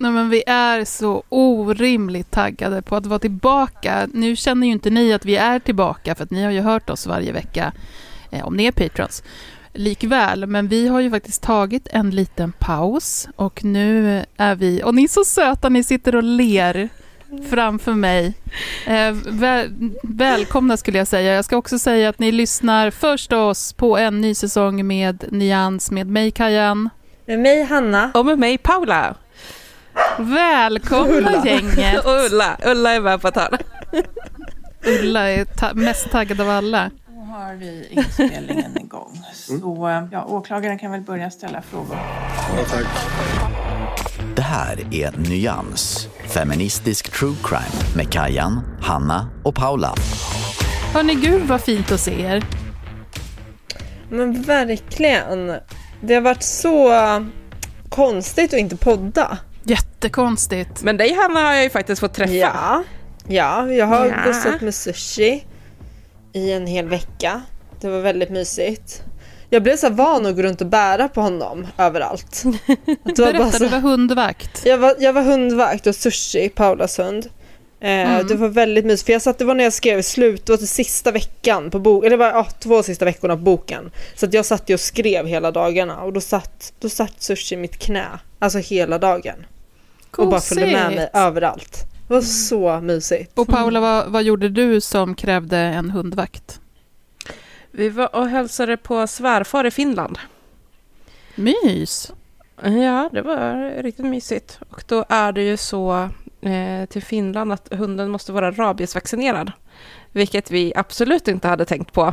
Nej, men vi är så orimligt taggade på att vara tillbaka. Nu känner ju inte ni att vi är tillbaka, för att ni har ju hört oss varje vecka, eh, om ni är patrons, likväl. Men vi har ju faktiskt tagit en liten paus och nu är vi, och ni är så söta, ni sitter och ler framför mig. Eh, väl, välkomna skulle jag säga. Jag ska också säga att ni lyssnar förstås på en ny säsong med Nyans med mig Kajan. Med mig Hanna. Och med mig Paula. Välkomna Ulla. gänget! Och Ulla. Ulla är med på ett hörn. Ulla är ta- mest taggad av alla. Då har vi inspelningen igång. Så eh, ja, åklagaren kan väl börja ställa frågor. Det här är Nyans, feministisk true crime med Kajan, Hanna och Paula. Hörni, gud vad fint att se er. Men verkligen. Det har varit så konstigt att inte podda. Jättekonstigt. Men dig Hanna har jag ju faktiskt fått träffa. Ja, ja jag har Ja. gossat med sushi i en hel vecka. Det var väldigt mysigt. Jag blev så van att gå runt och bära på honom överallt. Att det var bara Berätta, så- du var hundvakt. Jag var, jag var hundvakt och sushi, Paulas hund. Eh, Mm. Det var väldigt mysigt, för jag satt, det var när jag skrev slut, det var till sista veckan på boken, eller det var ja, två sista veckorna på boken. Så att jag satt ju och skrev hela dagarna och då satt, då satt sushi i mitt knä, alltså hela dagen. Och bara följde med mig överallt. Det var så mysigt. Och Paula, vad, vad gjorde du som krävde en hundvakt? Vi var och hälsade på svärfar i Finland. Mys. Ja, det var riktigt mysigt. Och då är det ju så till Finland att hunden måste vara rabiesvaccinerad. Vilket vi absolut inte hade tänkt på.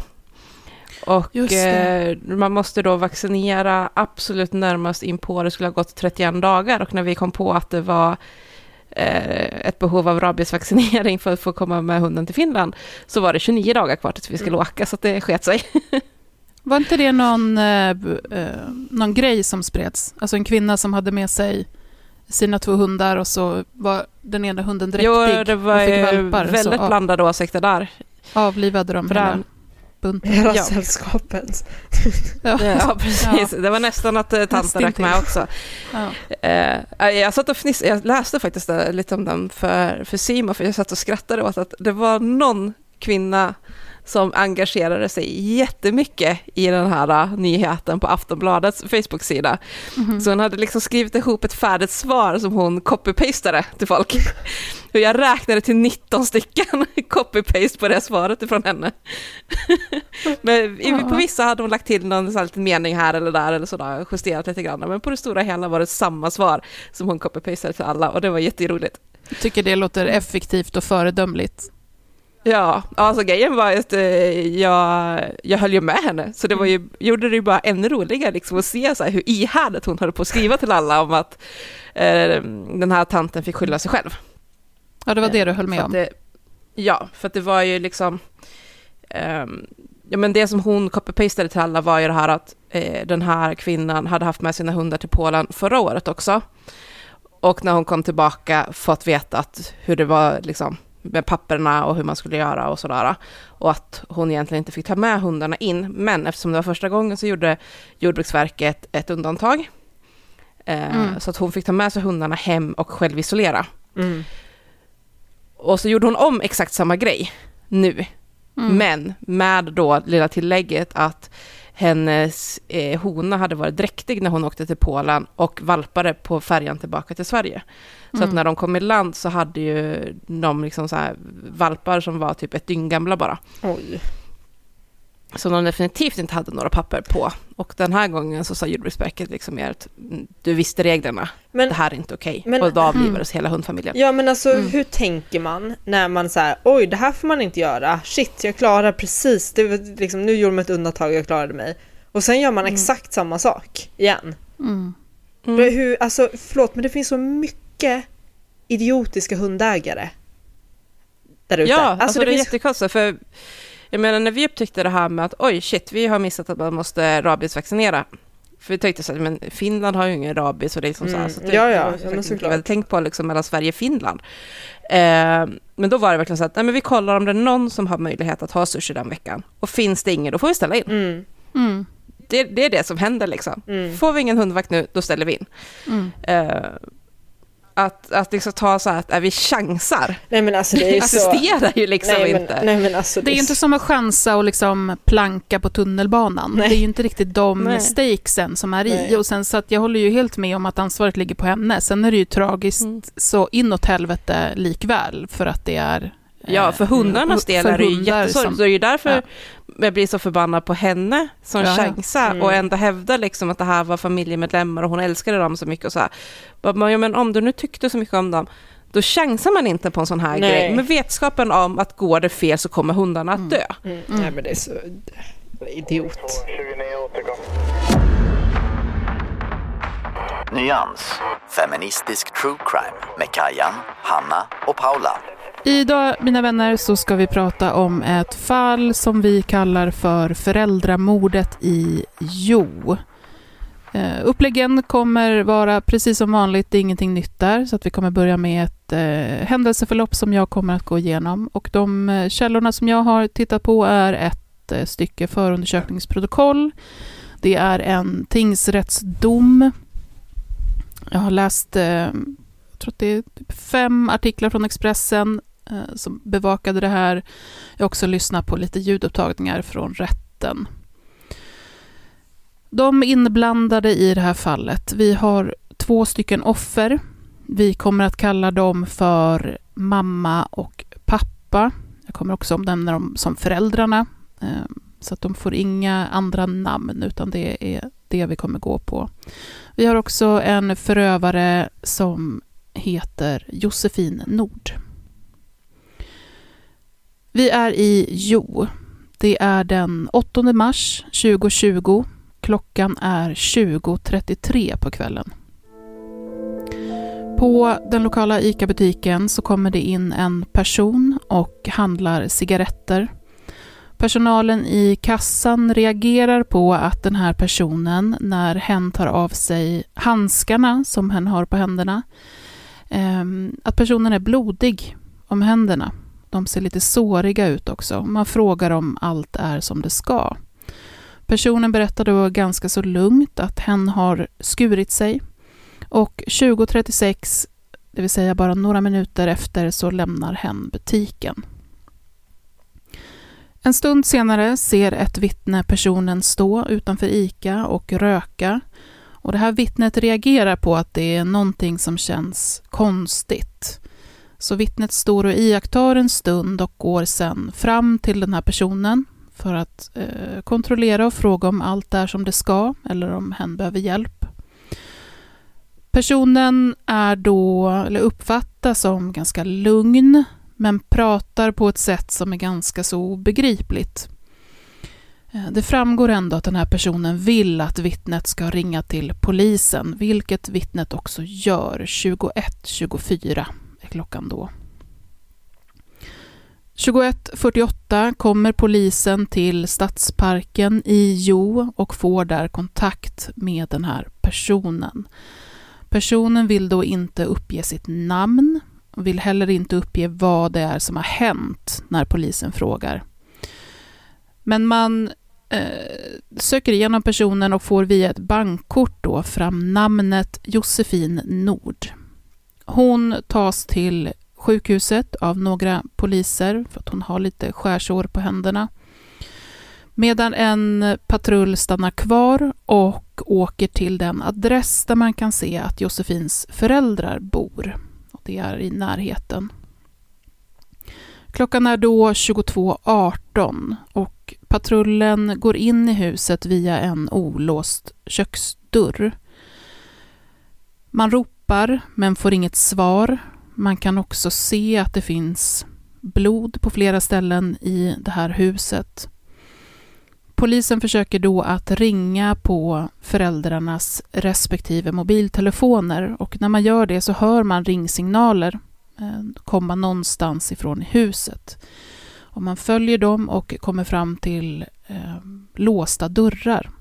Och eh, man måste då vaccinera absolut närmast in på, det skulle ha gått 31 dagar. Och när vi kom på att det var eh, ett behov av rabiesvaccinering för att få komma med hunden till Finland, så var det 29 dagar kvar tills vi skulle åka, så det sket sig. Var inte det någon, eh, eh, någon grej som spreds? Alltså en kvinna som hade med sig sina två hundar och så var den ena hunden dräktig Jo, det var och fick valpar. väldigt så av- blandade åsikter där. avlivade de hela bunten. Hela Ja. sällskapet. Ja. Ja, precis. Det var nästan att eh, tanten rök med också. Ja. Eh, jag satt och fniss, jag läste faktiskt eh, lite om den för, för Simo, för jag satt och skrattade åt att det var någon kvinna som engagerade sig jättemycket i den här eh, nyheten på Aftonbladets Facebook-sida. Mhm. Så hon hade liksom skrivit ihop ett färdigt svar som hon copy-pastade till folk. Och jag räknade till 19 stycken copy-paste på det svaret ifrån henne. Men på vissa hade hon lagt till någon sån liten mening här eller där eller sådär, justerat lite grann. Men på det stora hela var det samma svar som hon copy-pastade till alla och det var jätteroligt. Jag tycker det låter effektivt och föredömligt. Ja, alltså grejen var att eh, jag, jag höll ju med henne, så det var ju, gjorde det ju bara ännu roligare liksom att se så här, hur ihärdigt hon höll på att skriva till alla om att eh, den här tanten fick skylla sig själv. Ja, det var det du höll med att om. Det, ja, för att det var ju liksom... ehm, ja, men det som hon copy-pastade till alla var ju det här att eh, den här kvinnan hade haft med sina hundar till Polen förra året också. Och när hon kom tillbaka fått veta att hur det var liksom, med papperna och hur man skulle göra och sådär. Och att hon egentligen inte fick ta med hundarna in. Men eftersom det var första gången så gjorde Jordbruksverket ett undantag. Eh, Mm. Så att hon fick ta med sig hundarna hem och självisolera. Mm. Och så gjorde hon om exakt samma grej nu. Mm. Men med då lilla tillägget att hennes eh, hona hade varit dräktig när hon åkte till Polen och valpade på färjan tillbaka till Sverige. Så Mm. att när de kom i land så hade ju de liksom så här valpar som var typ ett dygn gamla bara. Oj. Som de definitivt inte hade några papper på. Och den här gången så sa Jordbruksverket liksom mer att mm, du visste reglerna, Men, det här är inte okej. Men- Och då Mm. avlivades hela hundfamiljen. ja men alltså Mm. hur tänker man när man säger oj det här får man inte göra, shit jag klarar precis, det var liksom, nu gjorde man ett undantag jag klarade mig. Och sen gör man exakt samma sak igen. Mm. Mm. Men Hur, alltså förlåt men det finns så mycket idiotiska hundägare. Där ute. Ja, alltså, det, är finns- jättekonstigt. För jag menar, när vi upptäckte det här med att oj, shit, vi har missat att man måste rabiesvaccinera. För vi tänkte så här, men Finland har ju ingen rabies och det är liksom så här. Mm, Så det, ja, ja, det ja, men såklart. Tänkt på liksom mellan Sverige och Finland. Eh, men då var det verkligen så att nej, men vi kollar om det är någon som har möjlighet att ha sushi den veckan. Och finns det ingen, då får vi ställa in. Mm, Mm. Det, det är det som händer liksom. mm. Får vi ingen hundvakt nu, då ställer vi in. Mm. Eh, att, att liksom ta så här att äh, vi chansar, Nej men alltså det är ju så... assisterar ju liksom nej, men, inte. nej men alltså Det är ju inte som att chansa och liksom planka på tunnelbanan. Nej. Det är ju inte riktigt de Nej. stakesen som är i. Och sen så att jag håller ju helt med om att ansvaret ligger på henne. Sen är det ju tragiskt Mm. så inåt helvete likväl för att det är... Ja, eh, för hundarnas del för är det ju jättesorgligt. som- Så det är ju därför Ja. jag blir så förbannad på henne som Ja, ja. chansar Mm. och ändå hävdar liksom att det här var familjemedlemmar och hon älskade dem så mycket och så här. Ja, men om du nu tyckte så mycket om dem, då chansar man inte på en sån här Nej. grej. Med vetskapen om att går det fel så kommer hundarna att dö. Mm. Nej men det är så... Idiot. Nyans. Feministisk true crime med Kajan, Hanna och Paula. Idag, mina vänner, så ska vi prata om ett fall som vi kallar för föräldramordet i Jo. Eh, uppläggen kommer vara precis som vanligt, det är ingenting nytt där, så att vi kommer börja med ett eh, händelseförlopp som jag kommer att gå igenom. Och de eh, källorna som jag har tittat på är ett eh, stycke förundersökningsprotokoll. Det är en tingsrättsdom. Jag har läst, eh, jag tror att det är typ fem artiklar från Expressen Eh, som bevakade det här. Jag har också lyssnat på lite ljudupptagningar från rätten. De inblandade i det här fallet, vi har två stycken offer. Vi kommer att kalla dem för mamma och pappa. Jag kommer också omnämna dem som föräldrarna. Eh, så att de får inga andra namn, utan det är det vi kommer gå på. Vi har också en förövare som heter Josefin Nord. Vi är i Jo. Det är den 8 mars 2020. Klockan är 20.33 på kvällen. På den lokala ICA-butiken så kommer det in en person och handlar cigaretter. Personalen i kassan reagerar på att den här personen, när hen tar av sig handskarna som hen har på händerna, ehm, att personen är blodig om händerna. De ser lite såriga ut också. Man frågar om allt är som det ska. Personen berättar då ganska så lugnt att hen har skurit sig och 20.36, det vill säga bara några minuter efter, så lämnar hen butiken. En stund senare ser ett vittne personen stå utanför ICA och röka. Och det här vittnet reagerar på att det är någonting som känns konstigt. Så vittnet står och iakttar en stund och går sen fram till den här personen för att eh, kontrollera och fråga om allt är som det ska eller om hen behöver hjälp. Personen är då, eller uppfattas som ganska lugn men pratar på ett sätt som är ganska så obegripligt. Eh, det framgår ändå att den här personen vill att vittnet ska ringa till polisen, vilket vittnet också gör. 21.24 klockan då. 21.48 kommer polisen till Stadsparken i Jo och får där kontakt med den här personen. Personen vill då inte uppge sitt namn och vill heller inte uppge vad det är som har hänt när polisen frågar. Men man eh, söker igenom personen och får via ett bankkort då fram namnet Josefin Nord. Hon tas till sjukhuset av några poliser för att hon har lite skärsår på händerna. Medan en patrull stannar kvar och åker till den adress där man kan se att Josefins föräldrar bor. Och det är i närheten. Klockan är då 22.18 och patrullen går in i huset via en olåst köksdörr. Man ropar men får inget svar. Man kan också se att det finns blod på flera ställen i det här huset. Polisen försöker då att ringa på föräldrarnas respektive mobiltelefoner och när man gör det så hör man ringsignaler eh, komma någonstans ifrån huset. Och man följer dem och kommer fram till eh, låsta dörrar.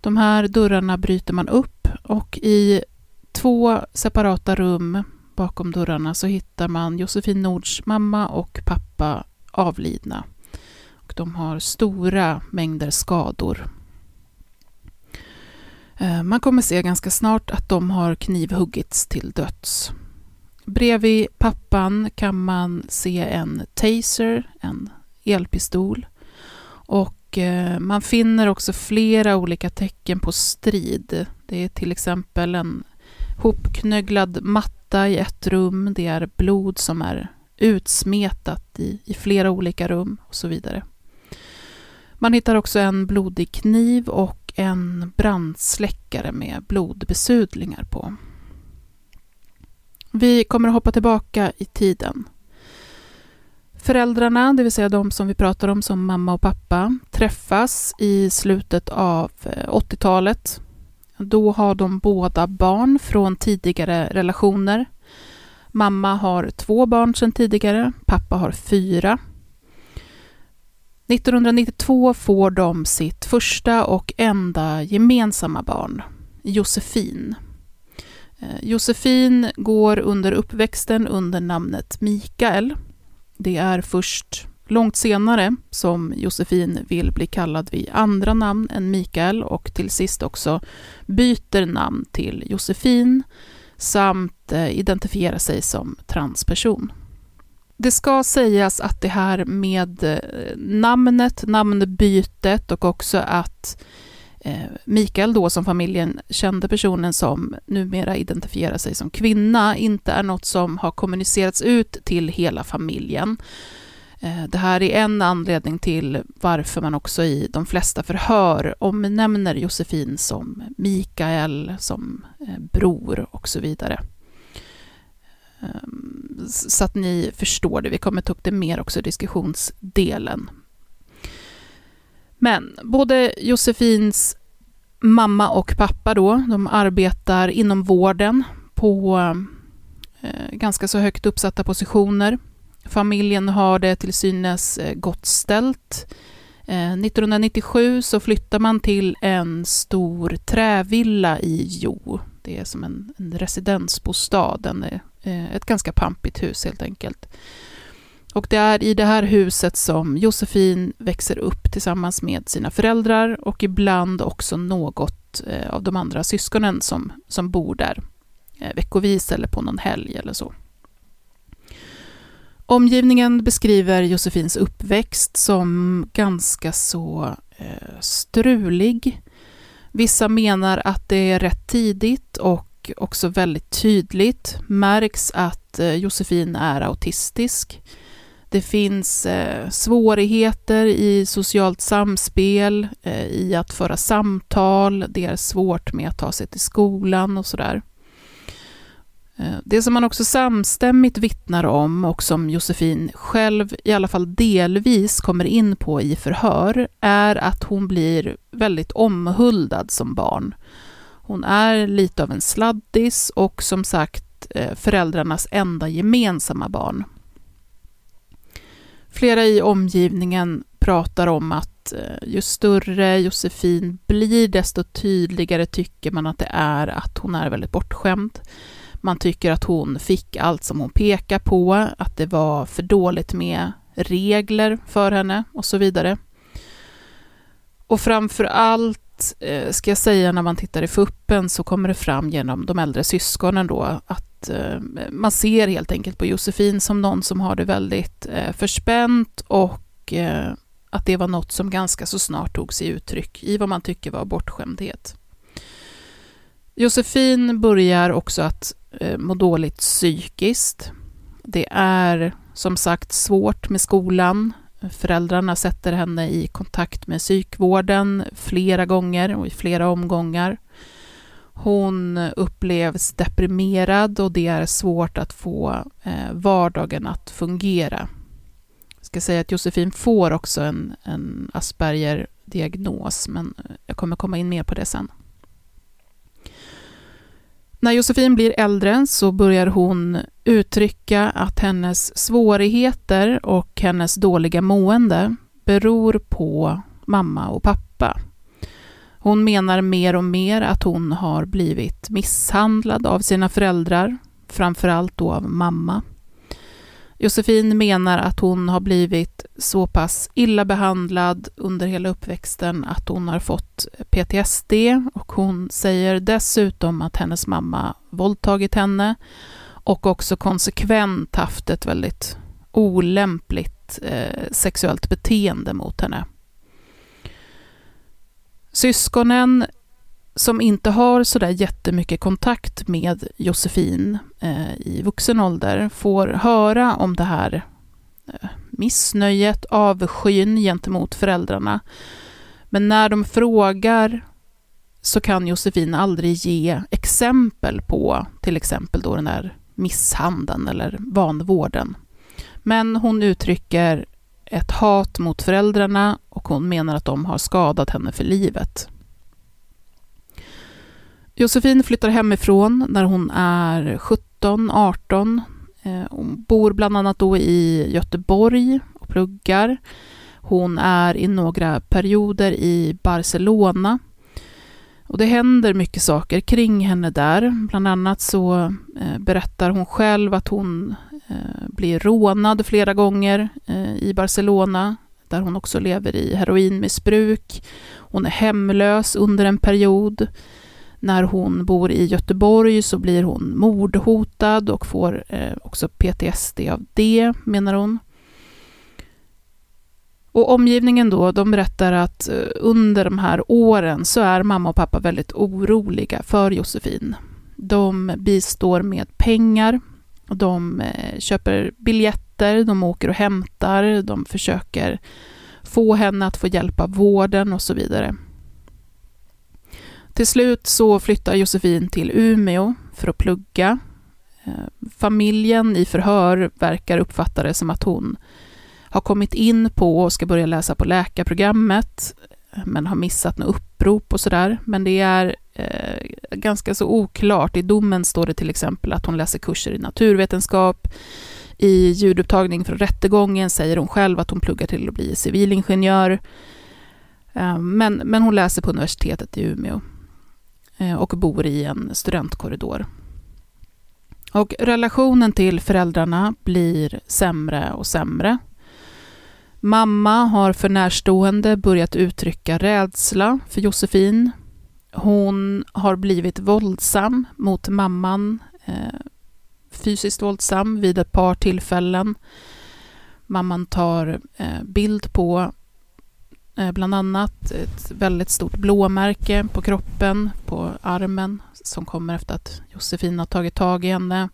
De här dörrarna bryter man upp och i två separata rum bakom dörrarna så hittar man Josefin Nords mamma och pappa avlidna. Och de har stora mängder skador. Eh, man kommer se ganska snart att de har knivhuggits till döds. Bredvid pappan kan man se en taser, en elpistol. Och eh, man finner också flera olika tecken på strid. Det är till exempel en hopknögglad matta i ett rum. Det är blod som är utsmetat i, i flera olika rum och så vidare. Man hittar också en blodig kniv och en brandsläckare med blodbesudlingar på. Vi kommer att hoppa tillbaka i tiden. Föräldrarna, det vill säga de som vi pratar om som mamma och pappa, träffas i slutet av eh, 80-talet. Då har de båda barn från tidigare relationer. Mamma har två barn sedan tidigare, pappa har fyra. 1992 får de sitt första och enda gemensamma barn, Josefin. Eh, Josefin går under uppväxten under namnet Mikael. Det är först långt senare som Josefin vill bli kallad vid andra namn än Mikael och till sist också byter namn till Josefin samt eh, identifierar sig som transperson. Det ska sägas att det här med eh, namnet, namnbytet och också att eh, Mikael då som familjen kände personen som numera identifierar sig som kvinna inte är något som har kommunicerats ut till hela familjen. Eh, det här är en anledning till varför man också i de flesta förhör omnämner Josefin som Mikael, som eh, bror och så vidare. Ehm, så att ni förstår det. Vi kommer ta upp det mer också i diskussionsdelen. Men både Josefins mamma och pappa då, de arbetar inom vården på eh, ganska så högt uppsatta positioner. Familjen har det till synes eh, gott ställt. Eh, 1997 så flyttar man till en stor trävilla i Jo. Det är som en, en residensbostad, en, eh, ett ganska pampigt hus helt enkelt. Och det är i det här huset som Josefin växer upp tillsammans med sina föräldrar och ibland också något av de andra syskonen som, som bor där veckovis eller på någon helg eller så. Omgivningen beskriver Josefins uppväxt som ganska så eh, strulig. Vissa menar att det är rätt tidigt och också väldigt tydligt märks att eh, Josefin är autistisk. Det finns eh, svårigheter i socialt samspel, eh, i att föra samtal, det är svårt med att ta sig till skolan och sådär. Eh, det som man också samstämmigt vittnar om och som Josefin själv i alla fall delvis kommer in på i förhör är att hon blir väldigt omhuldad som barn. Hon är lite av en sladdis och som sagt eh, föräldrarnas enda gemensamma barn. Flera i omgivningen pratar om att eh, ju större Josefin blir, desto tydligare tycker man att det är att hon är väldigt bortskämd. Man tycker att hon fick allt som hon pekar på, att det var för dåligt med regler för henne och så vidare. Och framför allt, eh, ska jag säga, när man tittar i fuppen så kommer det fram genom de äldre syskonen då att eh, man ser helt enkelt på Josefin som någon som har det väldigt eh, förspänt och att det var något som ganska så snart tog sig uttryck i vad man tycker var bortskämdhet. Josefin börjar också att Eh, må dåligt psykiskt. Det är som sagt svårt med skolan. Föräldrarna sätter henne i kontakt med psykvården flera gånger och i flera omgångar. Hon upplevs deprimerad och det är svårt att få eh, vardagen att fungera. Jag ska säga att Josefin får också en, en Asperger-diagnos, men jag kommer komma in mer på det sen. När Josefin blir äldre så börjar hon uttrycka att hennes svårigheter och hennes dåliga mående beror på mamma och pappa. Hon menar mer och mer att hon har blivit misshandlad av sina föräldrar, framförallt då av mamma. Josefin menar att hon har blivit så pass illa behandlad under hela uppväxten att hon har fått PTSD och hon säger dessutom att hennes mamma våldtagit henne och också konsekvent haft ett väldigt olämpligt eh, sexuellt beteende mot henne. Syskonen som inte har sådär jättemycket kontakt med Josefin eh, i vuxen ålder får höra om det här eh, missnöjet, avskyn gentemot föräldrarna. Men när de frågar så kan Josefin aldrig ge exempel på till exempel då den där misshandeln eller vanvården. Men hon uttrycker ett hat mot föräldrarna och hon menar att de har skadat henne för livet. Josefin flyttar hemifrån när hon är 17, 18. Eh, hon bor bland annat då i Göteborg och pluggar. Hon är i några perioder i Barcelona. Och det händer mycket saker kring henne där. Bland annat så eh, berättar hon själv att hon eh, blir rånad flera gånger i Barcelona, där hon också lever i heroinmissbruk. Hon är hemlös under en period. När hon bor i Göteborg så blir hon mordhotad och får eh, också PTSD av det, menar hon. Och omgivningen då, de berättar att eh, under de här åren så är mamma och pappa väldigt oroliga för Josefin. De bistår med pengar, de eh, köper biljetter, de åker och hämtar, de försöker få henne att få hjälp av vården och så vidare. Till slut så flyttar Josefin till Umeå för att plugga. Eh, familjen i förhör verkar uppfatta det som att hon har kommit in på och ska börja läsa på läkarprogrammet, men har missat något upprop och sådär. Men det är eh, ganska så oklart. I domen står det till exempel att hon läser kurser i naturvetenskap. I ljudupptagning från rättegången säger hon själv att hon pluggar till att bli civilingenjör. Eh, men, men hon läser på universitetet i Umeå. Eh, och bor i en studentkorridor. Och relationen till föräldrarna blir sämre och sämre. Mamma har för närstående börjat uttrycka rädsla för Josefin. Hon har blivit våldsam mot mamman, eh, fysiskt våldsam vid ett par tillfällen. Mamman tar eh, bild på Eh, bland annat ett väldigt stort blåmärke på kroppen, på armen, som kommer efter att Josefin har tagit tag i henne.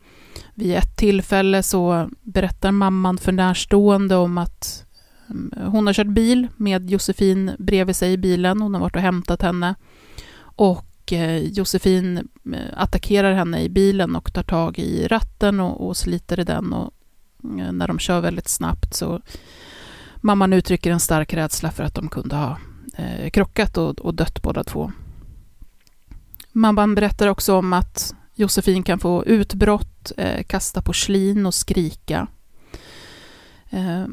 Vid ett tillfälle så berättar mamman för närstående om att mm, hon har kört bil med Josefin bredvid sig i bilen. Hon har varit och hämtat henne. Och eh, Josefin eh, attackerar henne i bilen och tar tag i ratten och, och sliter i den. Och när de kör väldigt snabbt så Mamman uttrycker en stark rädsla för att de kunde ha eh, krockat och, och dött båda två. Mamman berättar också om att Josefin kan få utbrott, eh, kasta porslin och skrika. Eh,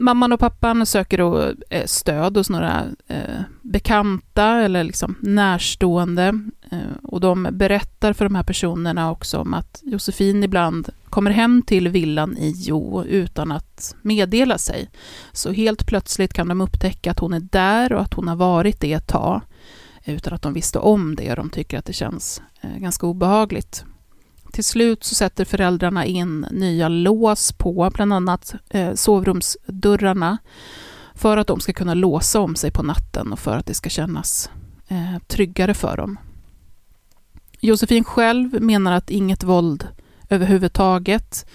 Mamman och pappan söker då eh, stöd hos några eh, bekanta eller liksom närstående. Eh, och de berättar för de här personerna också om att Josefin ibland kommer hem till villan i Jo utan att meddela sig. Så helt plötsligt kan de upptäcka att hon är där och att hon har varit det ett tag utan att de visste om det och de tycker att det känns ganska obehagligt. Till slut så sätter föräldrarna in nya lås på bland annat eh, sovrumsdörrarna för att de ska kunna låsa om sig på natten och för att det ska kännas eh, tryggare för dem. Josefin själv menar att inget våld överhuvudtaget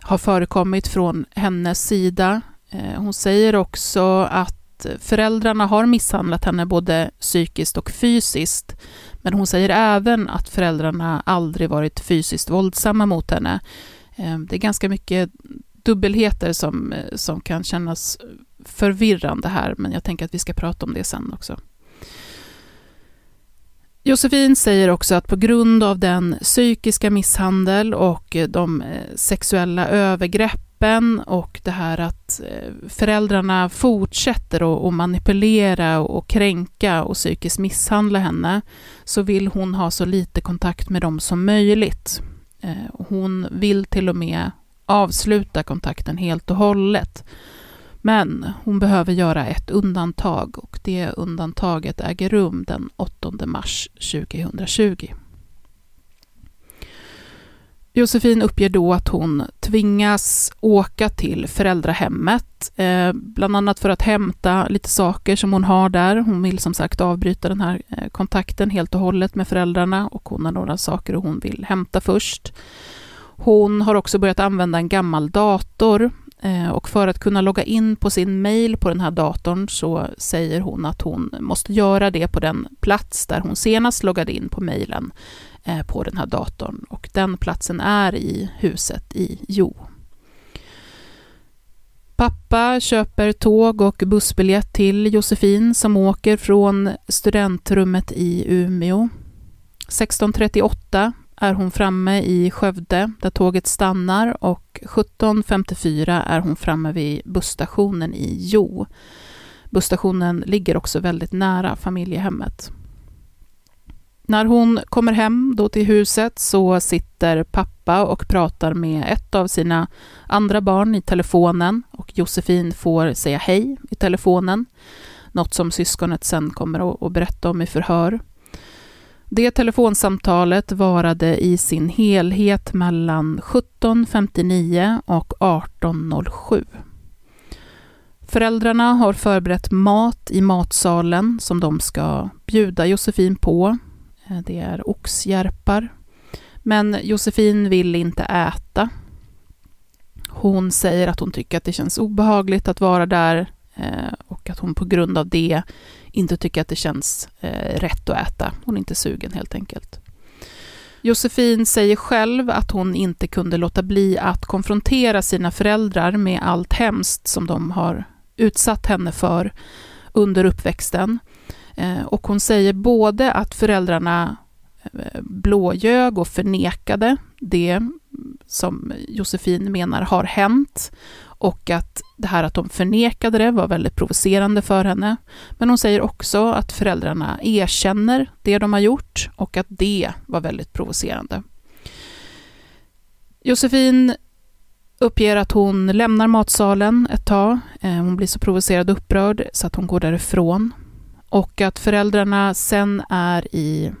har förekommit från hennes sida. Eh, hon säger också att föräldrarna har misshandlat henne både psykiskt och fysiskt. Men hon säger även att föräldrarna aldrig varit fysiskt våldsamma mot henne. Eh, det är ganska mycket dubbelheter som, eh, som kan kännas förvirrande här, men jag tänker att vi ska prata om det sen också. Josefin säger också att på grund av den psykiska misshandel och eh, de eh, sexuella övergreppen och det här att eh, föräldrarna fortsätter att manipulera och kränka och psykiskt misshandla henne så vill hon ha så lite kontakt med dem som möjligt. Hon vill till och med avsluta kontakten helt och hållet. Men hon behöver göra ett undantag och det undantaget äger rum den 8 mars 2020. Josefin uppger då att hon tvingas åka till föräldrahemmet, eh, bland annat för att hämta lite saker som hon har där. Hon vill som sagt avbryta den här eh, kontakten helt och hållet med föräldrarna och hon har några saker hon vill hämta först. Hon har också börjat använda en gammal dator Eh, och för att kunna logga in på sin mail på den här datorn så säger hon att hon måste göra det på den plats där hon senast loggade in på mejlen eh, på den här datorn. Och den platsen är i huset i Jo. Pappa köper tåg och bussbiljett till Josefin som åker från studentrummet i Umeå. 16.38 är hon framme i Skövde där tåget stannar och 17.54 är hon framme vid busstationen i Jo. Busstationen ligger också väldigt nära familjehemmet. När hon kommer hem då till huset så sitter pappa och pratar med ett av sina andra barn i telefonen och Josefin får säga hej i telefonen. Något som syskonet sen kommer att berätta om i förhör. Det telefonsamtalet varade i sin helhet mellan 17.59 och 18.07. Föräldrarna har förberett mat i matsalen som de ska bjuda Josefin på. Eh, det är oxjärpar. Men Josefin vill inte äta. Hon säger att hon tycker att det känns obehagligt att vara där eh, och att hon på grund av det inte tycker att det känns eh, rätt att äta. Hon är inte sugen helt enkelt. Josefin säger själv att hon inte kunde låta bli att konfrontera sina föräldrar med allt hemskt som de har utsatt henne för under uppväxten. Eh, och hon säger både att föräldrarna eh, blåljög och förnekade det som Josefin menar har hänt och att det här att de förnekade det var väldigt provocerande för henne. Men hon säger också att föräldrarna erkänner det de har gjort och att det var väldigt provocerande. Josefin uppger att hon lämnar matsalen ett tag. Eh, hon blir så provocerad och upprörd så att hon går därifrån. Och att föräldrarna sen är i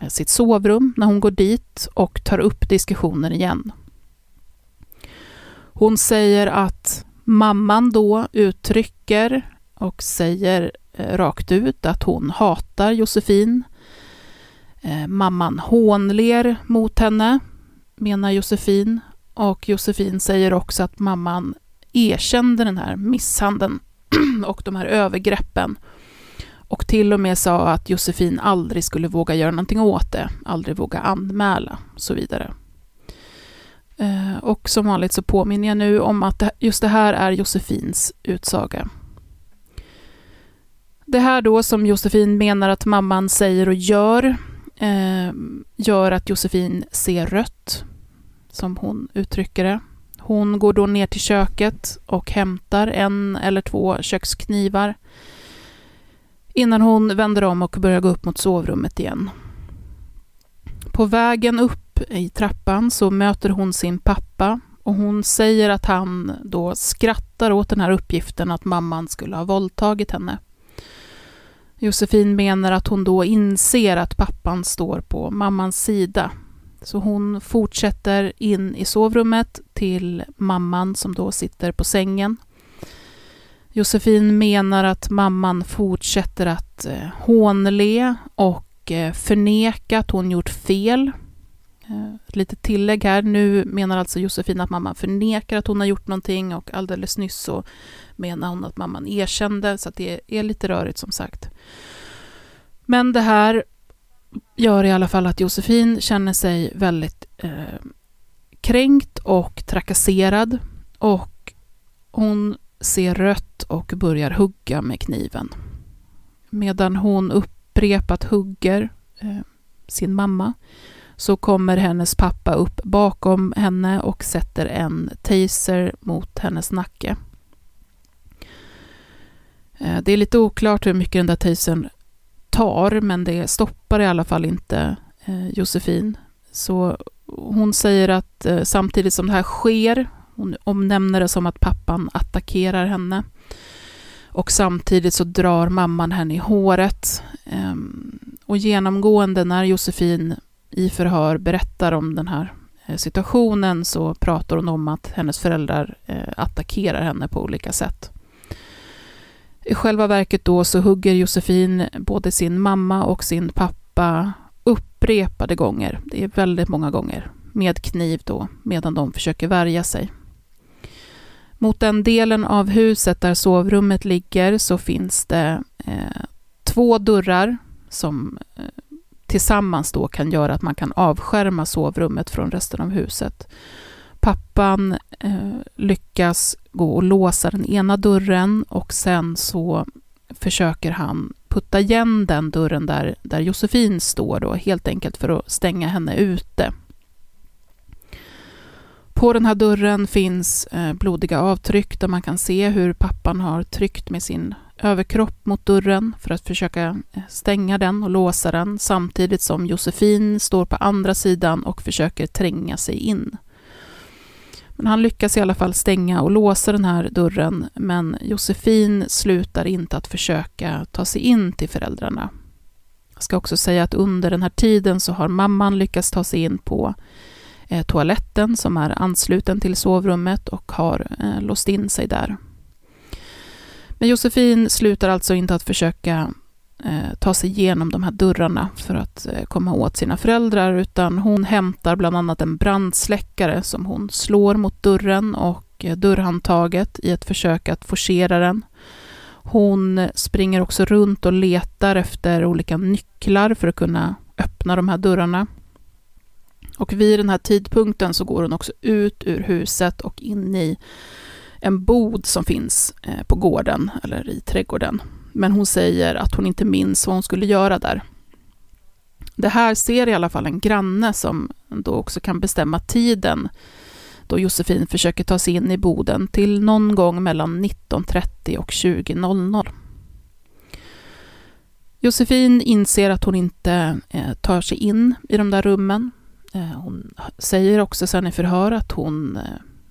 eh, sitt sovrum när hon går dit och tar upp diskussionen igen. Hon säger att mamman då uttrycker och säger eh, rakt ut att hon hatar Josefin. Eh, mamman hånler mot henne, menar Josefin. Och Josefin säger också att mamman erkände den här misshandeln och de här övergreppen och till och med sa att Josefin aldrig skulle våga göra någonting åt det, aldrig våga anmäla och så vidare. Eh, och som vanligt så påminner jag nu om att just det här är Josefins utsaga. Det här då som Josefin menar att mamman säger och gör eh, gör att Josefin ser rött, som hon uttrycker det. Hon går då ner till köket och hämtar en eller två köksknivar innan hon vänder om och börjar gå upp mot sovrummet igen. På vägen upp i trappan så möter hon sin pappa och hon säger att han då skrattar åt den här uppgiften att mamman skulle ha våldtagit henne. Josefin menar att hon då inser att pappan står på mammans sida. Så hon fortsätter in i sovrummet till mamman som då sitter på sängen. Josefin menar att mamman fortsätter att eh, hånle och eh, förneka att hon gjort fel. Eh, ett litet tillägg här. Nu menar alltså Josefin att mamman förnekar att hon har gjort någonting och alldeles nyss så menar hon att mamman erkände, så att det är lite rörigt som sagt. Men det här gör i alla fall att Josefin känner sig väldigt eh, kränkt och trakasserad och hon ser rött och börjar hugga med kniven. Medan hon upprepat hugger eh, sin mamma så kommer hennes pappa upp bakom henne och sätter en taser mot hennes nacke. Eh, det är lite oklart hur mycket den där tasern tar, men det stoppar i alla fall inte eh, Josefin. Så hon säger att eh, samtidigt som det här sker, hon omnämner det som att pappan attackerar henne, och samtidigt så drar mamman henne i håret. Ehm, och genomgående när Josefin i förhör berättar om den här eh, situationen så pratar hon om att hennes föräldrar eh, attackerar henne på olika sätt. I själva verket då så hugger Josefin både sin mamma och sin pappa upprepade gånger, det är väldigt många gånger, med kniv då, medan de försöker värja sig. Mot den delen av huset där sovrummet ligger så finns det eh, två dörrar som eh, tillsammans då kan göra att man kan avskärma sovrummet från resten av huset. Pappan eh, lyckas gå och låsa den ena dörren och sen så försöker han putta igen den dörren där, där Josefin står då, helt enkelt för att stänga henne ute. På den här dörren finns eh, blodiga avtryck där man kan se hur pappan har tryckt med sin överkropp mot dörren för att försöka eh, stänga den och låsa den samtidigt som Josefin står på andra sidan och försöker tränga sig in. Men han lyckas i alla fall stänga och låsa den här dörren, men Josefin slutar inte att försöka ta sig in till föräldrarna. Jag ska också säga att under den här tiden så har mamman lyckats ta sig in på eh, toaletten som är ansluten till sovrummet och har eh, låst in sig där. Men Josefin slutar alltså inte att försöka eh, ta sig igenom de här dörrarna för att eh, komma åt sina föräldrar, utan hon hämtar bland annat en brandsläckare som hon slår mot dörren och eh, dörrhandtaget i ett försök att forcera den. Hon springer också runt och letar efter olika nycklar för att kunna öppna de här dörrarna. Och vid den här tidpunkten så går hon också ut ur huset och in i en bod som finns eh, på gården eller i trädgården men hon säger att hon inte minns vad hon skulle göra där. Det här ser i alla fall en granne som då också kan bestämma tiden då Josefin försöker ta sig in i boden till någon gång mellan 19.30 och 20.00. Josefin inser att hon inte eh, tar sig in i de där rummen. Eh, hon säger också sen i förhör att hon,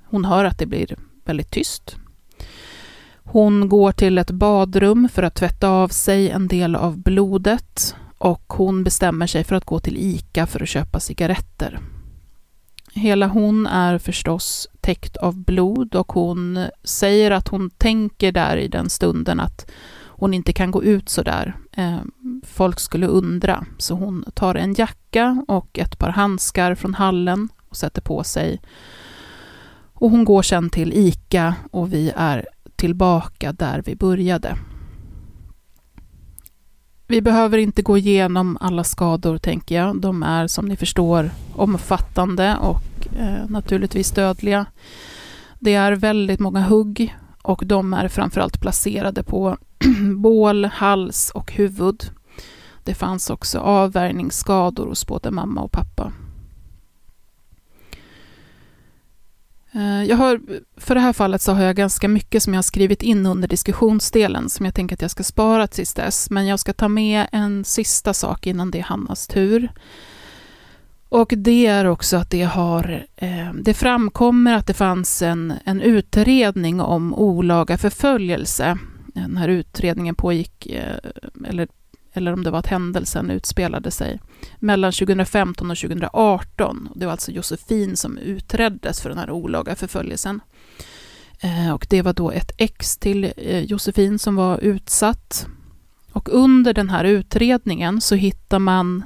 hon hör att det blir väldigt tyst. Hon går till ett badrum för att tvätta av sig en del av blodet och hon bestämmer sig för att gå till ICA för att köpa cigaretter. Hela hon är förstås täckt av blod och hon säger att hon tänker där i den stunden att hon inte kan gå ut så där. Eh, folk skulle undra, så hon tar en jacka och ett par handskar från hallen och sätter på sig. Och hon går sen till ICA och vi är tillbaka där vi började. Vi behöver inte gå igenom alla skador, tänker jag. De är, som ni förstår, omfattande och eh, naturligtvis dödliga. Det är väldigt många hugg och de är framförallt placerade på bål, hals och huvud. Det fanns också avvärjningsskador hos både mamma och pappa. Eh, jag har, för det här fallet så har jag ganska mycket som jag har skrivit in under diskussionsdelen som jag tänker att jag ska spara tills dess, men jag ska ta med en sista sak innan det är Hannas tur. Och det är också att det har, eh, det framkommer att det fanns en, en utredning om olaga förföljelse. Den här utredningen pågick, eh, eller eller om det var att händelsen utspelade sig mellan 2015 och 2018. Det var alltså Josefin som utreddes för den här olaga förföljelsen. Eh, och det var då ett ex till eh, Josefin som var utsatt. Och under den här utredningen så hittar man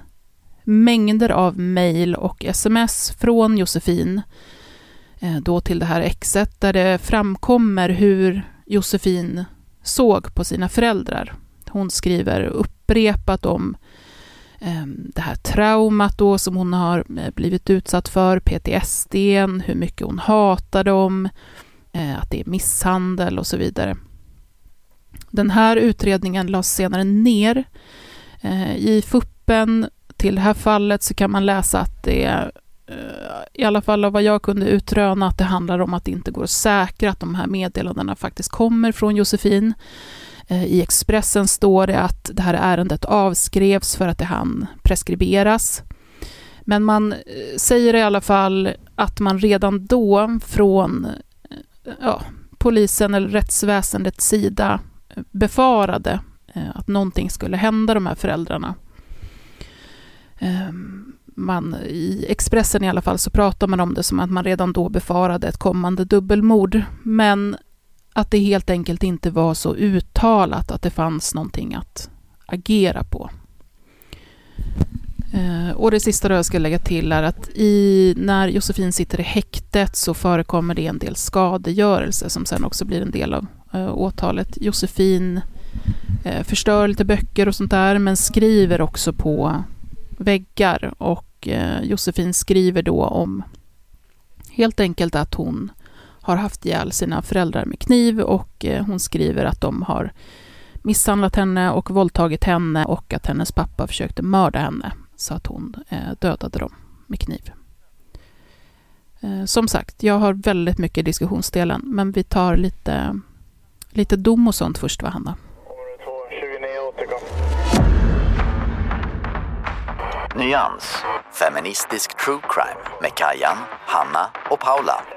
mängder av mejl och sms från Josefin eh, då till det här exet där det framkommer hur Josefin såg på sina föräldrar. Hon skriver upprepat om ehm, det här traumat då som hon har eh, blivit utsatt för, PTSD, hur mycket hon hatar dem, eh, att det är misshandel och så vidare. Den här utredningen lades senare ner. Eh, I fuppen till det här fallet så kan man läsa att det i alla fall av vad jag kunde utröna, att det handlar om att det inte går att säkra att de här meddelandena faktiskt kommer från Josefin. Eh, I Expressen står det att det här ärendet avskrevs för att det hann preskriberas. Men man eh, säger i alla fall att man redan då från eh, ja, polisen eller rättsväsendets sida befarade att någonting skulle hända de här föräldrarna. Ehm, man, I Expressen i alla fall så pratar man om det som att man redan då befarade ett kommande dubbelmord, men att det helt enkelt inte var så uttalat att det fanns någonting att agera på. Eh, och det sista jag ska lägga till är att i, när Josefin sitter i häktet så förekommer det en del skadegörelse som sen också blir en del av eh, åtalet. Josefin eh, förstör lite böcker och sånt där men skriver också på väggar och Josefin skriver då om helt enkelt att hon har haft ihjäl sina föräldrar med kniv och eh, hon skriver att de har misshandlat henne och våldtagit henne och att hennes pappa försökte mörda henne så att hon eh, dödade dem med kniv. Eh, som sagt, jag har väldigt mycket diskussionsdelen, men vi tar lite, lite dom och sånt först, va Hanna? Nyans, feministisk true crime med Kajan, Hanna och Paula.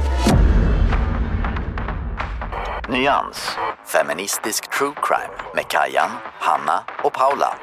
Nyans, feministisk true crime med Kajan, Hanna och Paula.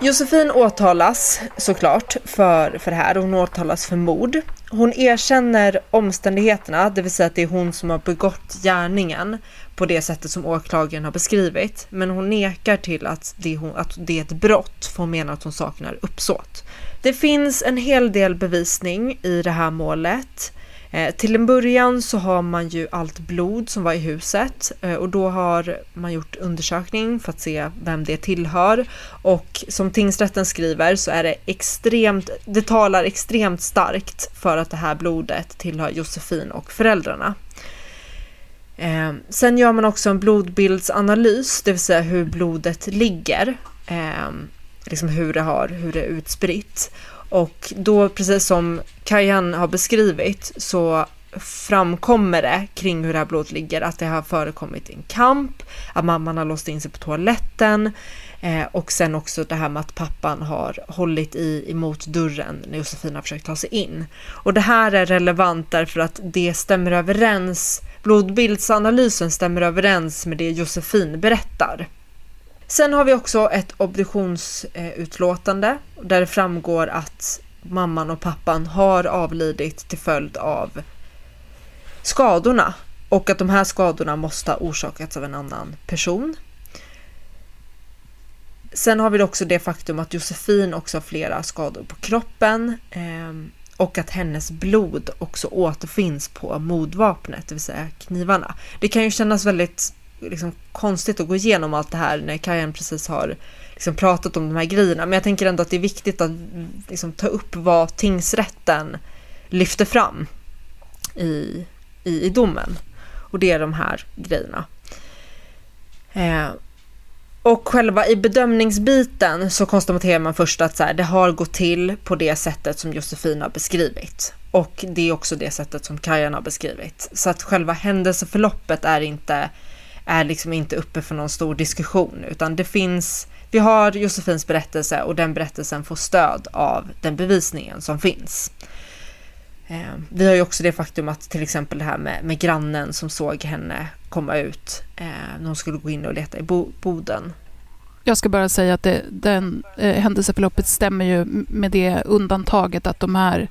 Josefin åtalas såklart för, för det här. Hon åtalas för mord. Hon erkänner omständigheterna, det vill säga att det är hon som har begått gärningen på det sättet som åklagaren har beskrivit. Men hon nekar till att det är, hon, att det är ett brott för hon menar att hon saknar uppsåt. Det finns en hel del bevisning i det här målet. Eh, till en början så har man ju allt blod som var i huset eh, och då har man gjort undersökning för att se vem det tillhör och som tingsrätten skriver så är det extremt, det talar extremt starkt för att det här blodet tillhör Josefin och föräldrarna. Eh, sen gör man också en blodbildsanalys, det vill säga hur blodet ligger, eh, liksom hur det har, hur det är utspritt och då, precis som Kajan har beskrivit, så framkommer det kring hur det här blodet ligger att det har förekommit en kamp, att mamman har låst in sig på toaletten eh, och sen också det här med att pappan har hållit i emot dörren när Josefin har försökt ta sig in. Och det här är relevant därför att det stämmer överens, blodbildsanalysen stämmer överens med det Josefin berättar. Sen har vi också ett obduktionsutlåtande där det framgår att mamman och pappan har avlidit till följd av skadorna och att de här skadorna måste ha orsakats av en annan person. Sen har vi också det faktum att Josefin också har flera skador på kroppen ehm, och att hennes blod också återfinns på mordvapnet, det vill säga knivarna. Det kan ju kännas väldigt liksom konstigt att gå igenom allt det här när Kajan precis har liksom pratat om de här grejerna. Men jag tänker ändå att det är viktigt att liksom ta upp vad tingsrätten lyfter fram i, i, i domen. Och det är de här grejerna. Eh, Och själva i bedömningsbiten så konstaterar man först att så här, det har gått till på det sättet som Josefin har beskrivit. Och det är också det sättet som Kajan har beskrivit. Så att själva händelseförloppet är inte, är liksom inte uppe för någon stor diskussion, utan det finns, vi har Josefins berättelse och den berättelsen får stöd av den bevisningen som finns. Eh, vi har ju också det faktum att till exempel det här med, med grannen som såg henne komma ut eh, när hon skulle gå in och leta i bo, boden. Jag ska bara säga att det, den eh, händelseförloppet stämmer ju med det undantaget att de här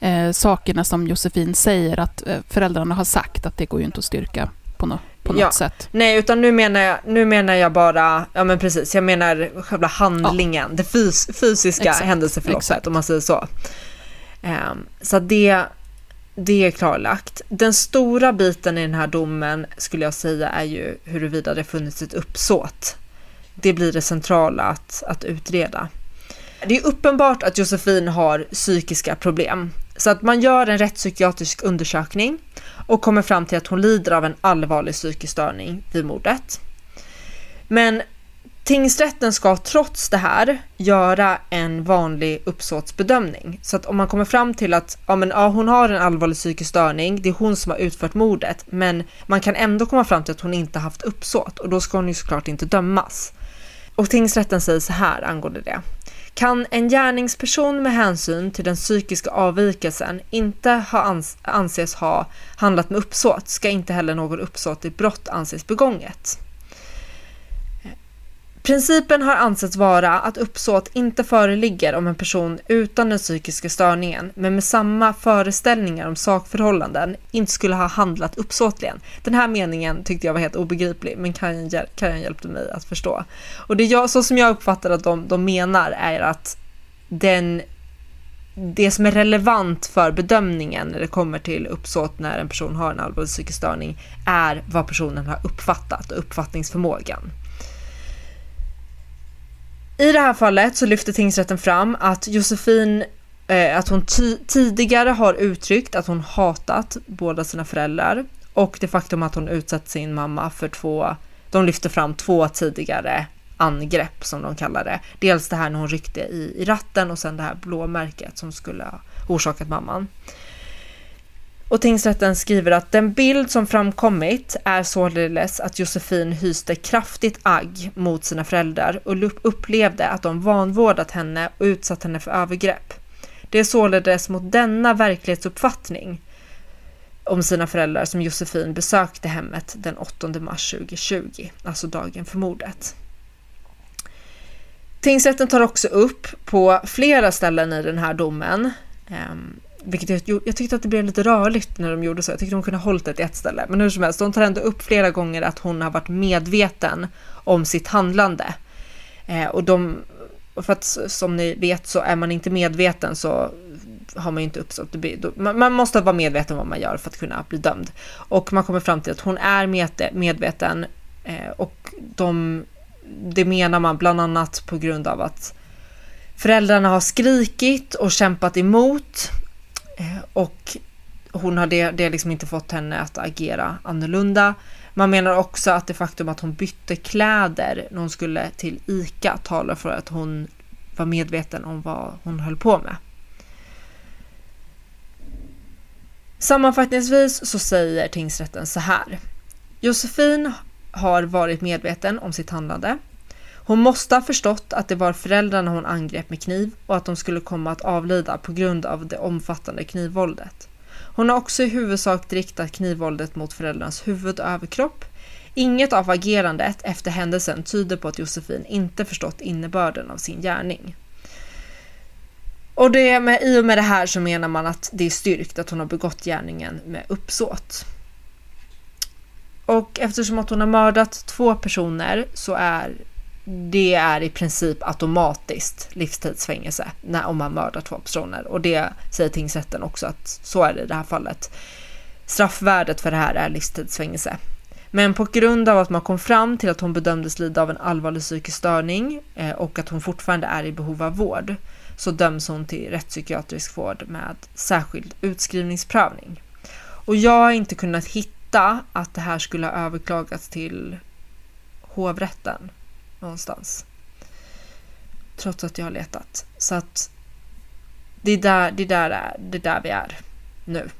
eh, sakerna som Josefin säger att eh, föräldrarna har sagt att det går ju inte att styrka på, något på något Ja. sätt. Nej, utan nu menar jag, nu menar jag bara, ja men precis, jag menar själva handlingen, det fys, fysiska Exakt, händelseförloppet exakt. om man säger så. Ehm, så det, det är klarlagt. Den stora biten i den här domen skulle jag säga är ju huruvida det funnits ett uppsåt. Det blir det centrala att, att utreda. Det är uppenbart att Josefin har psykiska problem. Så att man gör en rättspsykiatrisk undersökning och kommer fram till att hon lider av en allvarlig psykisk störning vid mordet. Men tingsrätten ska trots det här göra en vanlig uppsåtsbedömning. Så att om man kommer fram till att ja, men, ja, hon har en allvarlig psykisk störning, det är hon som har utfört mordet, men man kan ändå komma fram till att hon inte haft uppsåt och då ska hon ju såklart inte dömas. Och tingsrätten säger så här angående det. Kan en gärningsperson med hänsyn till den psykiska avvikelsen inte ha ans- anses ha handlat med uppsåt ska inte heller något uppsåtligt brott anses begånget. Principen har ansetts vara att uppsåt inte föreligger om en person utan den psykiska störningen men med samma föreställningar om sakförhållanden inte skulle ha handlat uppsåtligen. Den här meningen tyckte jag var helt obegriplig men Kajan, Kajan hjälpte mig att förstå. Och det jag, så som jag uppfattar att de, de menar är att den det som är relevant för bedömningen när det kommer till uppsåt när en person har en allvarlig psykisk störning är vad personen har uppfattat och uppfattningsförmågan. I det här fallet så lyfter tingsrätten fram att Josefin eh, att hon tidigare har uttryckt att hon hatat båda sina föräldrar och det faktum att hon utsatt sin mamma för två, de lyfter fram två tidigare angrepp som de kallar det. Dels det här när hon ryckte i, i ratten och sen det här blåmärket som skulle ha orsakat mamman. Och tingsrätten skriver att den bild som framkommit är således att Josefin hyste kraftigt agg mot sina föräldrar och upplevde att de vanvårdat henne och utsatt henne för övergrepp. Det är således mot denna verklighetsuppfattning om sina föräldrar som Josefin besökte hemmet den 8 mars 2020, alltså dagen för mordet. Tingsrätten tar också upp på flera ställen i den här domen ehm, vilket jag, jag tyckte att det blev lite rörligt när de gjorde så. Jag tyckte de kunde ha hållit det till ett ställe. Men hur som helst, de tar ändå upp flera gånger att hon har varit medveten om sitt handlande. Eh, och de, för att som ni vet så är man inte medveten så har man ju inte uppsåt. Man, måste vara medveten om vad man gör för att kunna bli dömd. Och man kommer fram till att hon är medveten eh, och de, det menar man bland annat på grund av att föräldrarna har skrikit och kämpat emot Eh, och hon har det, det har liksom inte fått henne att agera annorlunda. Man menar också att det faktum att hon bytte kläder när hon skulle till ICA talar för att hon var medveten om vad hon höll på med. Sammanfattningsvis så säger tingsrätten så här. Josefin har varit medveten om sitt handlande. Hon måste ha förstått att det var föräldrarna hon angrep med kniv och att de skulle komma att avlida på grund av det omfattande knivvåldet. Hon har också i huvudsak riktat knivvåldet mot föräldrarnas huvud och överkropp. Inget av agerandet efter händelsen tyder på att Josefin inte förstått innebörden av sin gärning. Och det med, i och med det här så menar man att det är styrkt att hon har begått gärningen med uppsåt. Och eftersom att hon har mördat två personer så är det är i princip automatiskt livstidsfängelse när, om man mördar två personer. Och det säger tingsrätten också att så är det i det här fallet. Straffvärdet för det här är livstidsfängelse. Men på grund av att man kom fram till att hon bedömdes lida av en allvarlig psykisk störning eh, och att hon fortfarande är i behov av vård så döms hon till rättspsykiatrisk vård med särskild utskrivningsprövning. Och jag har inte kunnat hitta att det här skulle ha överklagats till hovrätten någonstans. Trots att jag har letat. Så att det är där, det är där, det är där vi är nu.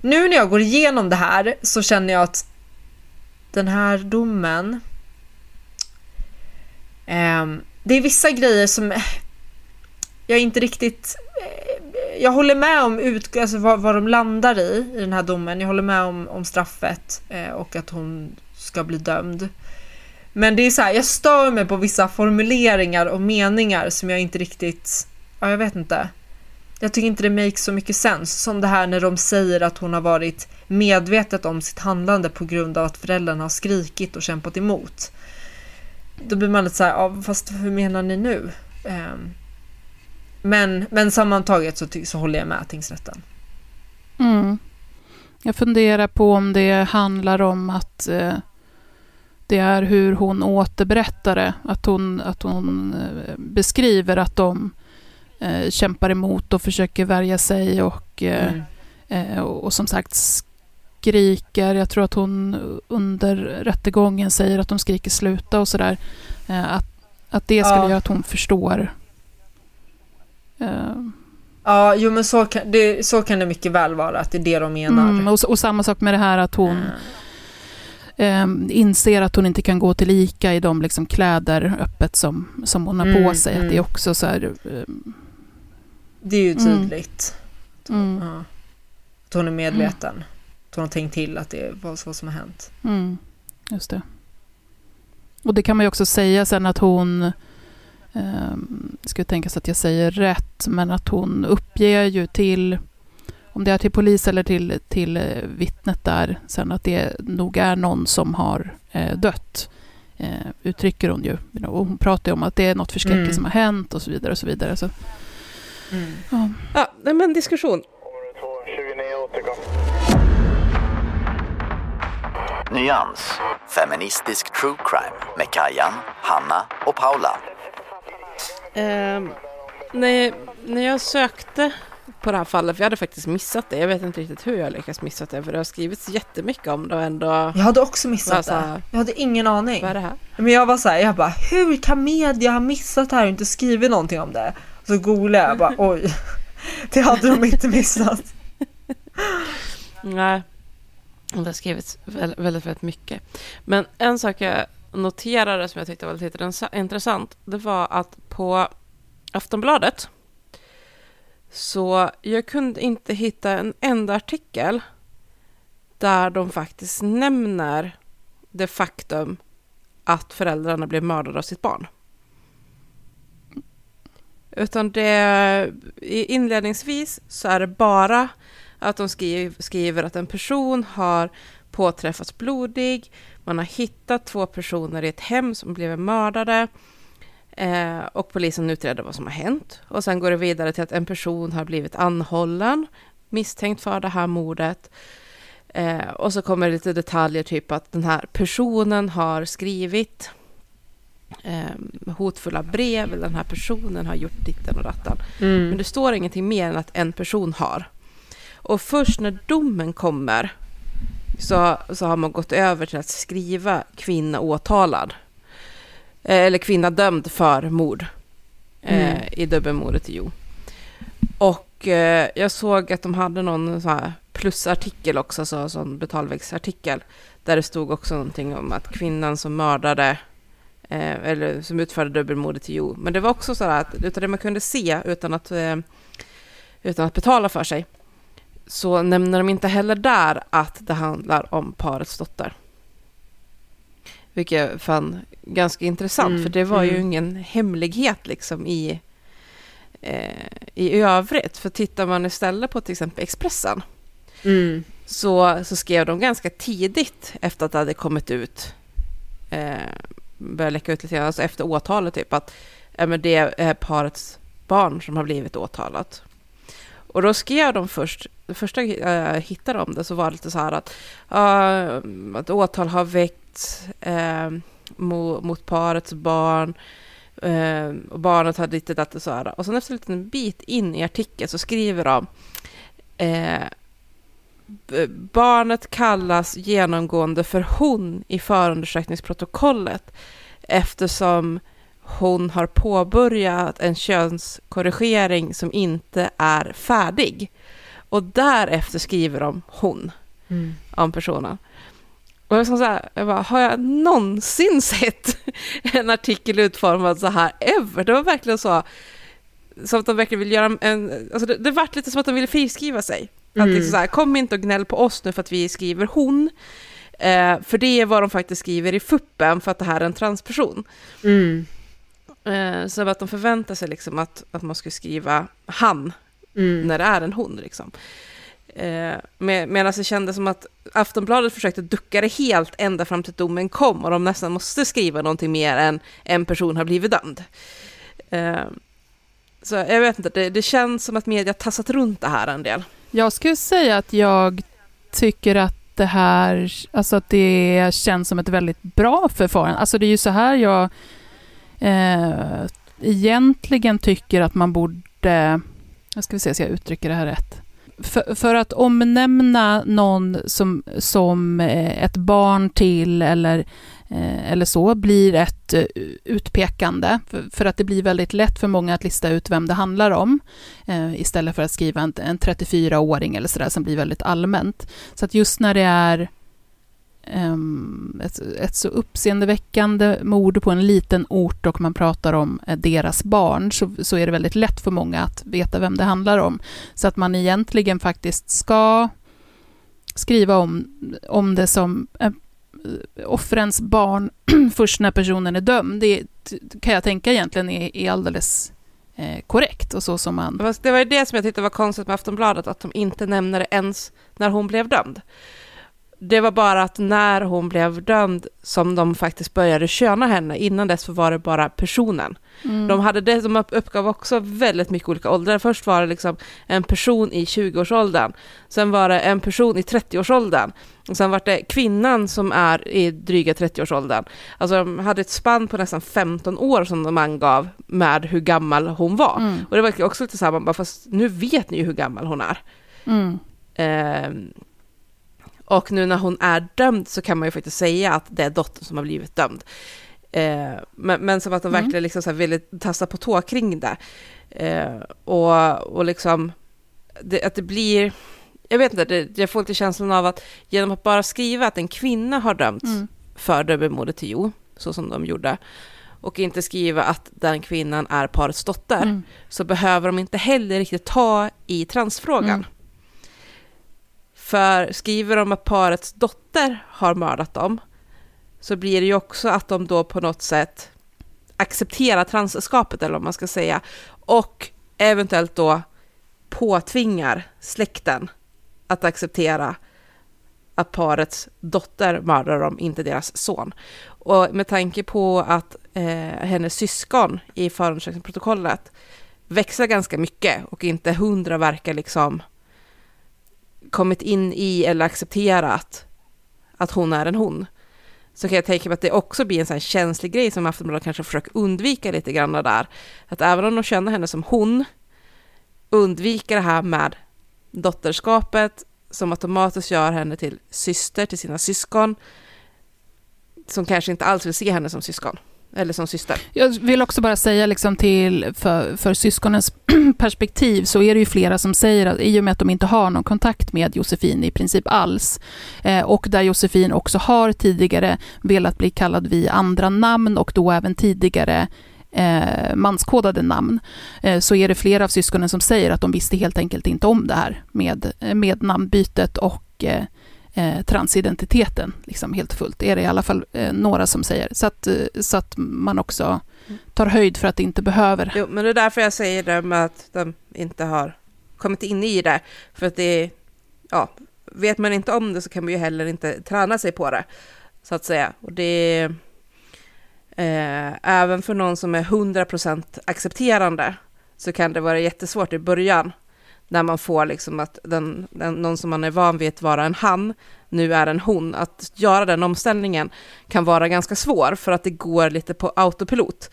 Nu när jag går igenom det här så känner jag att den här domen. Eh, det är vissa grejer som jag inte riktigt... Eh, jag håller med om ut, alltså vad, vad de landar i, i den här domen. Jag håller med om, om straffet eh, och att hon ska bli dömd. Men det är så här, jag stör mig på vissa formuleringar och meningar som jag inte riktigt... Ja, jag vet inte. Jag tycker inte det makes så mycket sens. Som det här när de säger att hon har varit medvetet om sitt handlande på grund av att föräldrarna har skrikit och kämpat emot. Då blir man lite så här, ja, fast hur menar ni nu? Um, men, men sammantaget så, så håller jag med tingsrätten. Mm. Jag funderar på om det handlar om att eh, det är hur hon återberättar det. Att hon, att hon eh, beskriver att de eh, kämpar emot och försöker värja sig och, eh, mm. Eh, och, och, som sagt skriker. Jag tror att hon under rättegången säger att de skriker sluta och sådär. Eh, att, att det skulle ja. göra att hon förstår Uh. Ja, jo men så kan, det, så kan det mycket väl vara, att det är det de menar. Mm, och, och, samma sak med det här att hon mm. Eh, inser att hon inte kan gå till ICA i de liksom kläder öppet som, som hon har mm, på sig. Att det är mm. också så här... Eh, det är ju mm. tydligt. Mm. Ja. Att hon är medveten. Att hon har tänkt till att det var så som har hänt. Just det. Och det kan man ju också säga sen att hon Um, ska tänka sig att jag säger rätt, men att hon uppger ju till, om det är till polis eller till, till eh, vittnet där, sen att det nog är någon som har eh, dött, eh, uttrycker hon ju. Och hon pratar ju om att det är något förskräckligt mm. som har hänt och så vidare. och så vidare. Så, mm. ja. ja, men diskussion. Nyans, feministisk true crime med Kajan, Hanna och Paula. Eh, när, när jag sökte på det här fallet, för jag hade faktiskt missat det. Jag vet inte riktigt hur jag lyckats missa det, för det har skrivits jättemycket om det och ändå... Jag hade också missat det. Jag hade ingen aning. Vad är det här? Men jag var så här, jag bara, hur kan media ha missat det här och inte skrivit någonting om det? Så googlade jag bara, oj, det hade de inte missat. Nej, det har skrivits väldigt, väldigt, väldigt mycket. Men en sak jag noterade som jag tyckte var lite intressant, det var att på Aftonbladet så jag kunde inte hitta en enda artikel där de faktiskt nämner det faktum att föräldrarna blev mördade av sitt barn. Utan det, inledningsvis så är det bara att de skriver att en person har påträffats blodig, man har hittat två personer i ett hem som blev mördade eh, och polisen utreder vad som har hänt. Och sen går det vidare till att en person har blivit anhållen misstänkt för det här mordet. Eh, och så kommer det lite detaljer, typ att den här personen har skrivit eh, hotfulla brev, eller den här personen har gjort ditten och datten. Mm. Men det står ingenting mer än att en person har. Och först när domen kommer så, så har man gått över till att skriva kvinna åtalad. Eh, eller kvinna dömd för mord eh, mm. i dubbelmordet i Jo. Och eh, jag såg att de hade någon så här plusartikel också, så, sån betalvägsartikel, där det stod också någonting om att kvinnan som mördade eh, eller som utförde dubbelmordet i Jo. Men det var också så att, utan det man kunde se utan att, eh, utan att betala för sig, så nämner de inte heller där att det handlar om parets dotter. Vilket jag fann ganska intressant, mm, för det var mm. ju ingen hemlighet liksom i, eh, i övrigt. För tittar man istället på till exempel Expressen, mm. så, så skrev de ganska tidigt efter att det hade kommit ut, eh, började läcka ut lite grann, alltså efter åtalet typ, att eh, men det är parets barn som har blivit åtalat. Och då skrev de först, det första jag hittade om det så var det lite så här att, uh, att åtal har uh, mot, mot parets barn, uh, och barnet hade lite datt och så. Och sen efter en liten bit in i artikeln så skriver de, uh, barnet kallas genomgående för hon i förundersökningsprotokollet eftersom hon har påbörjat en könskorrigering som inte är färdig. Och därefter skriver de hon Mm. om personen. Och jag, var så här, jag bara, har jag någonsin sett en artikel utformad så här ever? Det var verkligen så, som att de verkligen vill göra en, alltså det, det vart lite som att de ville friskriva sig. Att Mm. liksom så här, kom inte och gnäll på oss nu för att vi skriver hon, eh, för det är vad de faktiskt skriver i fuppen för att det här är en transperson. Mm. Eh, så att de förväntar sig liksom att, att man ska skriva han Mm. när det är en hon. Liksom. Eh, Med, medan det kändes som att Aftonbladet försökte ducka det helt ända fram till domen kom och de nästan måste skriva någonting mer än en person har blivit dömd. Eh, så jag vet inte, det, det känns som att media tassat runt det här en del. Jag skulle säga att jag tycker att det här, alltså att det känns som ett väldigt bra förfarande. Alltså det är ju så här jag eh, egentligen tycker att man borde, jag ska vi se så jag uttrycker det här rätt. För, för att omnämna någon som, som eh, ett barn till eller, eh, eller så blir ett eh, utpekande. För, för att det blir väldigt lätt för många att lista ut vem det handlar om istället för att skriva en, en 34-åring eller sådär som blir väldigt allmänt. Så att just när det är Ehm, ett, ett så uppseendeväckande mord på en liten ort och man pratar om eh, deras barn så, så är det väldigt lätt för många att veta vem det handlar om. Så att man egentligen faktiskt ska skriva om, om det som eh, offrens barn först när personen är dömd. Det kan jag tänka egentligen är, är alldeles eh, korrekt och så som man... Det var ju det som jag tyckte var konstigt med Aftonbladet, att de inte nämner det ens när hon blev dömd. Det var bara att när hon blev dömd som de faktiskt började köna henne. Innan dess var det bara personen. Mm. De, hade det, de uppgav också väldigt mycket olika åldrar. Först var det liksom en person i 20-årsåldern. Sen var det en person i 30-årsåldern. Och sen var det kvinnan som är i dryga 30-årsåldern. Alltså de hade ett spann på nästan 15 år som de angav med hur gammal hon var. Mm. Och det var också lite så här, man bara, fast nu vet ni ju hur gammal hon är. Mm. Ehm, och nu när hon är dömd så kan man ju faktiskt säga att det är dottern som har blivit dömd. Eh, men, men som att de Mm. verkligen liksom så ville tassa på tå kring det. Eh, och, och liksom, det, att det blir, jag vet inte, det, jag får lite känslan av att genom att bara skriva att en kvinna har dömts Mm. för dubbelmordet till Jo, så som de gjorde, och inte skriva att den kvinnan är parets dotter, Mm. så behöver de inte heller riktigt ta i transfrågan. För skriver de att parets dotter har mördat dem, så blir det ju också att de då på något sätt accepterar transskapet, eller vad man ska säga, och eventuellt då påtvingar släkten att acceptera att parets dotter mördar dem, inte deras son. Och med tanke på att eh, hennes syskon i förundersökningsprotokollet växlar ganska mycket och inte hundra verkar liksom kommit in i eller accepterat att hon är en hon, så kan jag tänka mig att det också blir en sån här känslig grej som Aftonbladet kanske försöker undvika lite grann där. Att även om de känner henne som hon, undviker det här med dotterskapet som automatiskt gör henne till syster till sina syskon, som kanske inte alls vill se henne som syskon, eller som syster. Jag vill också bara säga liksom till, för, för syskonens perspektiv så är det ju flera som säger att i och med att de inte har någon kontakt med Josefin i princip alls eh, och där Josefin också har tidigare velat bli kallad vid andra namn och då även tidigare eh, manskodade namn eh, så är det flera av syskonen som säger att de visste helt enkelt inte om det här med, med namnbytet och eh, eh, transidentiteten liksom helt fullt. Det är det i alla fall eh, några som säger. Så att, eh, så att man också tar höjd för att det inte behöver. Jo, men det är därför jag säger det med att de inte har kommit in i det. För att det är, ja, vet man inte om det så kan man ju heller inte träna sig på det, så att säga. Och det är, eh, även för någon som är 100% accepterande så kan det vara jättesvårt i början när man får liksom att den, den, någon som man är van vid att vara en han nu är en hon. Att göra den omställningen kan vara ganska svår för att det går lite på autopilot.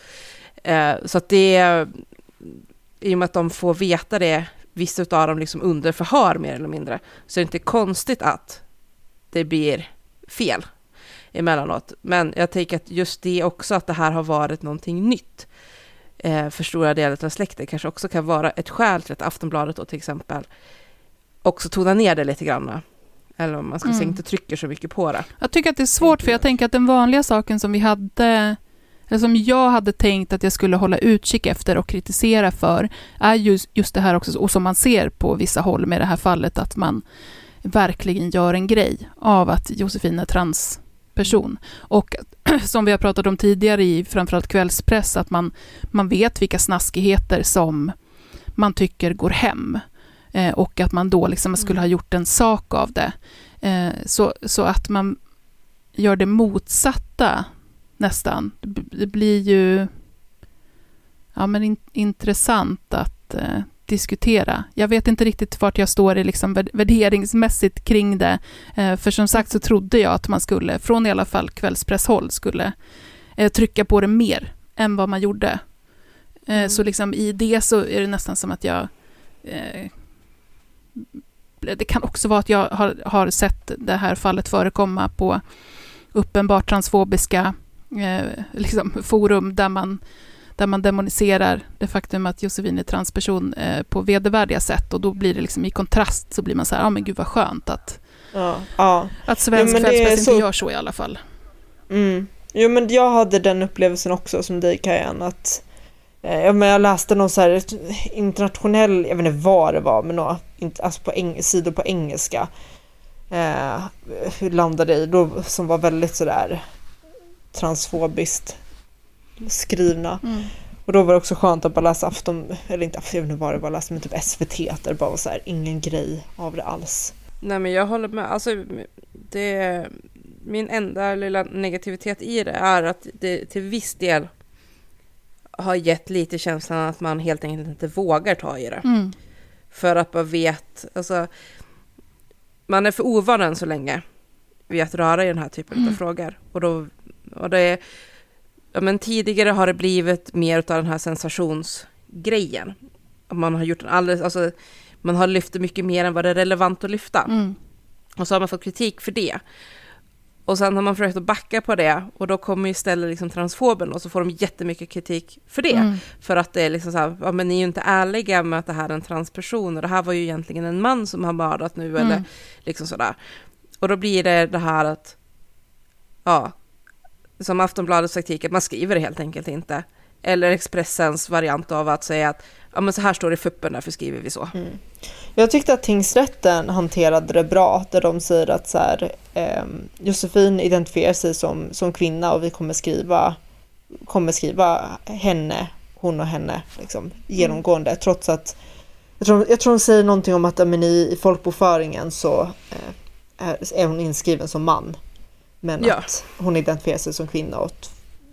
Eh, så att det, i och med att de får veta det, vissa av dem liksom under förhör mer eller mindre, så är det inte konstigt att det blir fel. emellanåt. Men jag tänker att just det också, att det här har varit någonting nytt eh, för stora delar av släkten, kanske också kan vara ett skäl till att Aftonbladet då till exempel också tonar ner det lite grann. Eller om man ska Mm. säga inte trycker så mycket på det. Jag tycker att det är svårt, för jag tänker att den vanliga saken som vi hade, eller som jag hade tänkt att jag skulle hålla utkik efter och kritisera för, är just, just det här också, och som man ser på vissa håll med det här fallet, att man verkligen gör en grej av att Josefin är transperson. Och som vi har pratat om tidigare i framförallt kvällspress, att man, man vet vilka snaskigheter som man tycker går hem. Eh, och att man då liksom skulle ha gjort en sak av det. Eh, så, så att man gör det motsatta nästan. Det blir ju ja, men in, intressant att eh, diskutera. Jag vet inte riktigt vart jag står i liksom värd- värderingsmässigt kring det. Eh, för som sagt så trodde jag att man skulle, från i alla fall kvällspresshåll, skulle eh, trycka på det mer än vad man gjorde. Eh, Mm. Så liksom i det så är det nästan som att jag eh, det kan också vara att jag har, har sett det här fallet förekomma på uppenbart transfobiska eh, liksom forum där man, där man demoniserar det faktum att Josefin är transperson eh, på vedervärdiga sätt och då blir det liksom i kontrast så blir man så här, ja men gud vad skönt att, Ja, ja. att svensk är kvällspress inte så- gör så i alla fall. Mm. Jo men jag hade den upplevelsen också som dig Kajan att eh, ja, men jag läste någon så internationell, jag vet inte vad det var, men några, inte- alltså på eng, sidor på engelska. Eh, landade i, då, som var väldigt sådär transfobiskt skrivna. Och då var det också skönt att bara läsa Afton, eller inte Afton, jag vet inte vad det var, läste men typ SVT där det bara var så här, ingen grej av det alls. Nej men jag håller med. Alltså, det, min enda lilla negativitet i det är att det till viss del har gett lite känslan att man helt enkelt inte vågar ta i det. Mm. För att man vet, alltså man är för ovan än så länge vid att röra i den här typen av Mm. frågor. Och, då, och det är, ja men tidigare har det blivit mer av den här sensationsgrejen. Man har gjort en alldeles, alltså man har lyft det mycket mer än vad det är relevant att lyfta. Mm. Och så har man fått kritik för det. Och sen har man försökt att backa på det och då kommer istället liksom transfoben och så får de jättemycket kritik för det. Mm. För att det är liksom så här, ja men ni är ju inte ärliga med att det här är en transperson och det här var ju egentligen en man som har mördat nu eller Mm. liksom sådär. Och då blir det det här att, ja, som Aftonbladets taktik, att man skriver det helt enkelt inte. Eller Expressens variant av att säga att, ja men så här står det i fuppen, därför skriver vi så. Jag tyckte att tingsrätten hanterade det bra där de säger att så här, ehm, Josefin identifierar sig som, som kvinna och vi kommer skriva, kommer skriva henne, hon och henne liksom, genomgående trots att jag tror, jag tror de säger någonting om att men i, i folkbokföringen så eh, är hon inskriven som man. Men Ja. att hon identifierar sig som kvinna och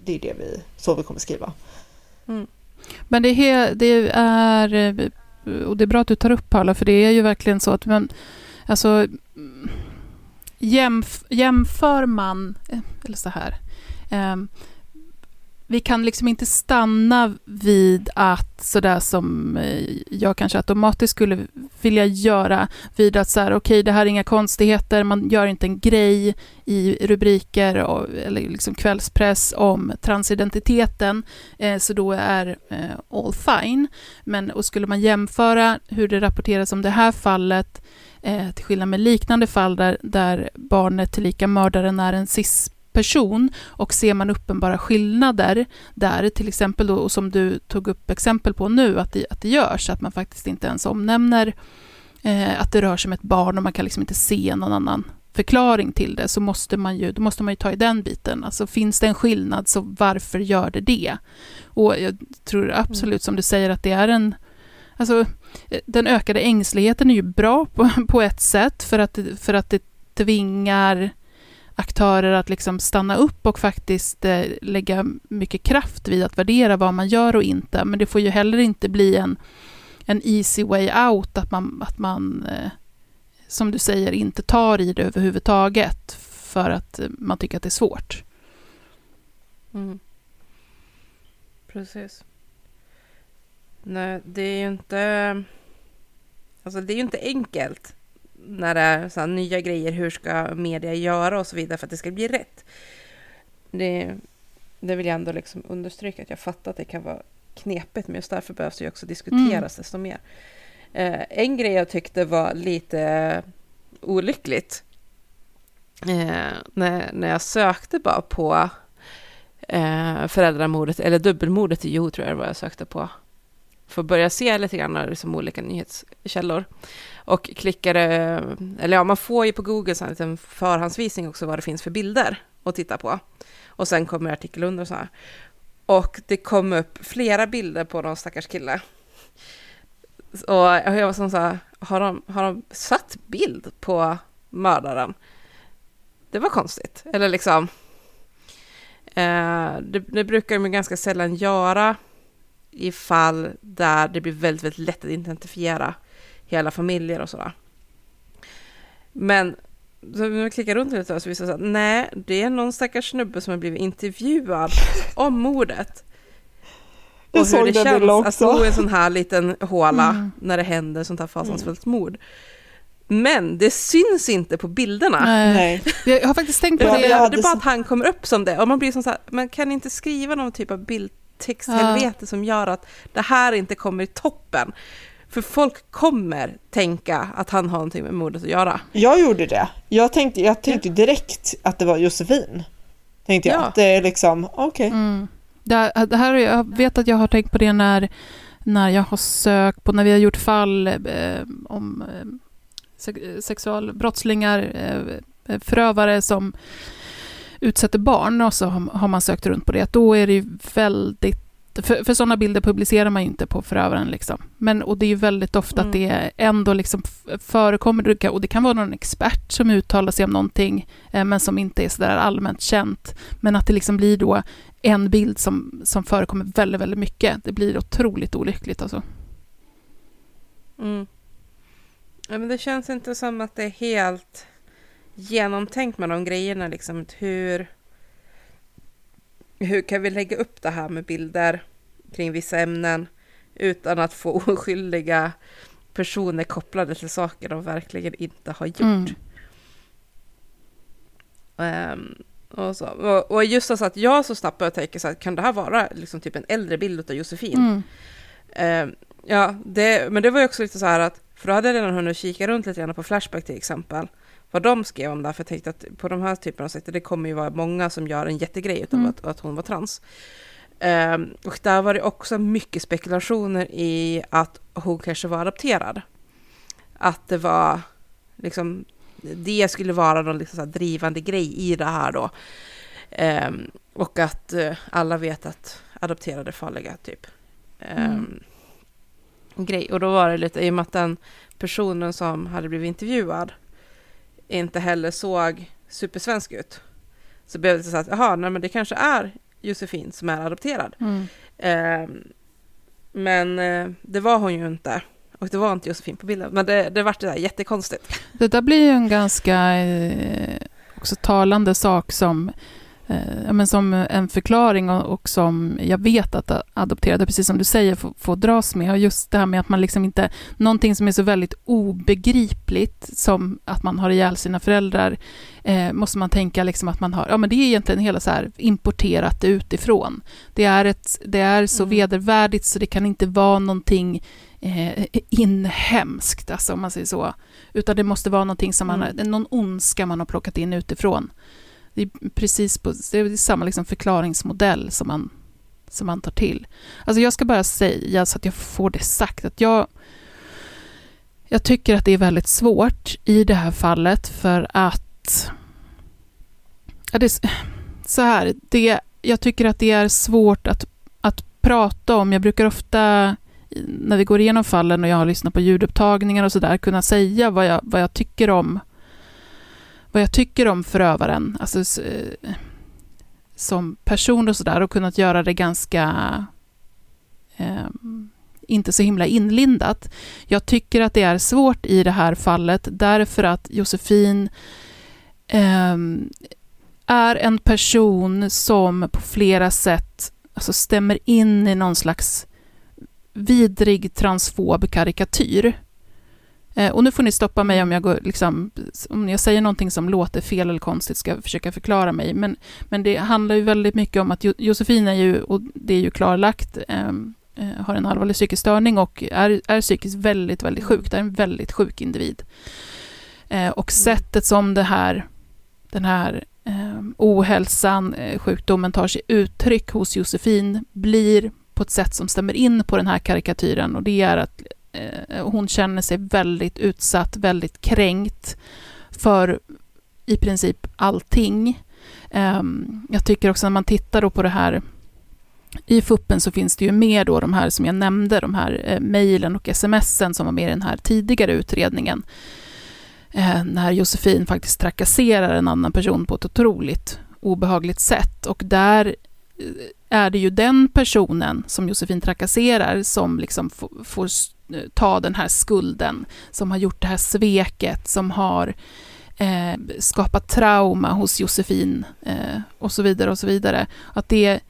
det är det vi, så vi kommer skriva. Men det, är det är, eh, och det är bra att du tar upp Paula, för det är ju verkligen så att man, alltså, mm, jämf, jämför man, eh, eller så här, ehm, vi kan liksom inte stanna vid att sådär som eh, jag kanske automatiskt skulle vilja göra vid att så här, okej, det här är inga konstigheter, man gör inte en grej i rubriker och, eller liksom kvällspress om transidentiteten, eh, så då är eh, all fine. Men och skulle man jämföra hur det rapporteras om det här fallet eh, till skillnad med liknande fall där, där barnet tillika mördaren är en cis-person och ser man uppenbara skillnader där, till exempel då, och som du tog upp exempel på nu, att det, att det görs, att man faktiskt inte ens omnämner eh, att det rör sig om ett barn och man kan liksom inte se någon annan förklaring till det, så måste man ju, då måste man ju ta i den biten. Alltså finns det en skillnad, så varför gör det det? Och jag tror absolut som du säger att det är en Alltså, eh, den ökade ängsligheten är ju bra på, på ett sätt för att, för att det tvingar aktörer att liksom stanna upp och faktiskt eh, lägga mycket kraft vid att värdera vad man gör och inte. Men det får ju heller inte bli en, en easy way out, att man, att man eh, som du säger, inte tar i det överhuvudtaget för att eh, man tycker att det är svårt. Mm. Precis. Nej, det är ju inte... Alltså det är ju inte enkelt när det är så nya grejer, hur ska media göra och så vidare för att det ska bli rätt. Det, det vill jag ändå liksom understryka, att jag fattar att det kan vara knepigt, men just därför behövs det ju också diskuteras mm. desto mer. Eh, en grej jag tyckte var lite olyckligt, eh, när, när jag sökte bara på eh, föräldramordet, eller dubbelmordet i Jo tror jag det var jag sökte på, för att börja se lite grann liksom olika nyhetskällor. Och klickade, eh, eller ja, man får ju på Google så en liten förhandsvisning också vad det finns för bilder att titta på. Och sen kommer artikel under och så här. Och det kom upp flera bilder på någon stackars kille. Och jag var som så här, har de, har de satt bild på mördaren? Det var konstigt. Eller liksom, eh, det, det brukar de ganska sällan göra i fall där det blir väldigt, väldigt lätt att identifiera hela familjer och sådär. Men så när vi klickar runt lite så visar det sig att nej, det är någon stackars snubbe som har blivit intervjuad om mordet. Och jag hur det känns att stå i en sån här liten håla mm. när det händer sånt här fasansfullt mm. mord. Men det syns inte på bilderna. Nej. Jag har faktiskt tänkt på det. det. Det är bara att han kommer upp som det. Och man blir som så här, man kan inte skriva någon typ av bildtexthelvete ja. som gör att det här inte kommer i toppen. För folk kommer tänka att han har någonting med mordet att göra. Jag gjorde det. Jag tänkte, jag tänkte direkt att det var Josefin. Tänkte jag. Ja. Att det är liksom, okej. Okay. Mm. Det, det, här, jag vet att jag har tänkt på det när, när jag har sökt på, när vi har gjort fall eh, om eh, sexualbrottslingar, eh, förövare som utsätter barn och så har, har man sökt runt på det. Då är det ju väldigt för, för sådana bilder publicerar man ju inte på förövaren. Liksom. Men, och det är ju väldigt ofta mm. att det ändå liksom förekommer, och det kan vara någon expert som uttalar sig om någonting, eh, men som inte är sådär allmänt känt. Men att det liksom blir då en bild som, som förekommer väldigt, väldigt mycket. Det blir otroligt olyckligt alltså. Mm. Ja, men det känns inte som att det är helt genomtänkt med de grejerna, liksom hur hur kan vi lägga upp det här med bilder kring vissa ämnen utan att få oskyldiga personer kopplade till saker de verkligen inte har gjort. Mm. Um, och, så. Och, och, just alltså att jag så snabbt började tänka så här, kan det här vara liksom typ en äldre bild av Josefin? Mm. Um, ja, det, men det var ju också lite så här att, för då hade jag redan hunnit kika runt lite grann på Flashback till exempel vad de skrev om det, för jag tänkte att på de här typerna av sajter, det kommer ju vara många som gör en jättegrej av mm. att, att, hon var trans. Um, och där var det också mycket spekulationer i att hon kanske var adopterad. Att det var liksom, det skulle vara någon liksom drivande grej i det här då. Um, och att uh, alla vet att adopterade är farliga, typ. Um, mm. Grej. Och då var det lite, i och med att den personen som hade blivit intervjuad inte heller såg supersvensk ut. Så blev det så att, jaha, nej men det kanske är Josefin som är adopterad. Mm. Eh, men eh, det var hon ju inte. Och det var inte Josefin på bilden. Men det, det vart det där jättekonstigt. Det där blir ju en ganska eh, också talande sak som eh, men som en förklaring och, och, som jag vet att adopterade, precis som du säger, får, får dras med. Och just det här med att man liksom inte... Någonting som är så väldigt obegripligt som att man har ihjäl sina föräldrar eh, måste man tänka liksom att man har... Ja, men det är egentligen hela så här importerat utifrån. Det är, ett, det är så mm. vedervärdigt så det kan inte vara någonting eh, inhemskt, alltså om man säger så. Utan det måste vara någonting som man, mm. någon ondska man har plockat in utifrån. Det är precis på, det är samma liksom förklaringsmodell som man, som man tar till. Alltså jag ska bara säga, så att jag får det sagt, att jag, jag tycker att det är väldigt svårt i det här fallet för att... Ja, det, så här, det, jag tycker att det är svårt att, att prata om. Jag brukar ofta, när vi går igenom fallen och jag har lyssnat på ljudupptagningar och sådär, kunna säga vad jag, vad jag tycker om vad jag tycker om förövaren, alltså eh, som person och sådär, och kunnat göra det ganska eh, inte så himla inlindat. Jag tycker att det är svårt i det här fallet därför att Josefin eh, är en person som på flera sätt alltså stämmer in i någon slags vidrig transfob karikatyr. Eh, och nu får ni stoppa mig om jag, går, liksom, om jag säger någonting som låter fel eller konstigt, ska jag försöka förklara mig. Men, men det handlar ju väldigt mycket om att jo, Josefin är ju, och det är ju klarlagt, ehm, eh, har en allvarlig psykisk störning och är, är psykiskt väldigt, väldigt sjuk. Det är en väldigt sjuk individ. Eh, och sättet som det här, den här eh, ohälsan, sjukdomen tar sig uttryck hos Josefin blir på ett sätt som stämmer in på den här karikatyren och det är att Eh, hon känner sig väldigt utsatt, väldigt kränkt för i princip allting. Ehm, jag tycker också när man tittar på det här i FUPen så finns det ju med då de här som jag nämnde, de här eh, mejlen och smsen som var med i den här tidigare utredningen. Eh, när Josefin faktiskt trakasserar en annan person på ett otroligt obehagligt sätt. Och där är det ju den personen som Josefin trakasserar som liksom får ta den här skulden, som har gjort det här sveket, som har eh, skapat trauma hos Josefin eh, och så vidare och så vidare. Att det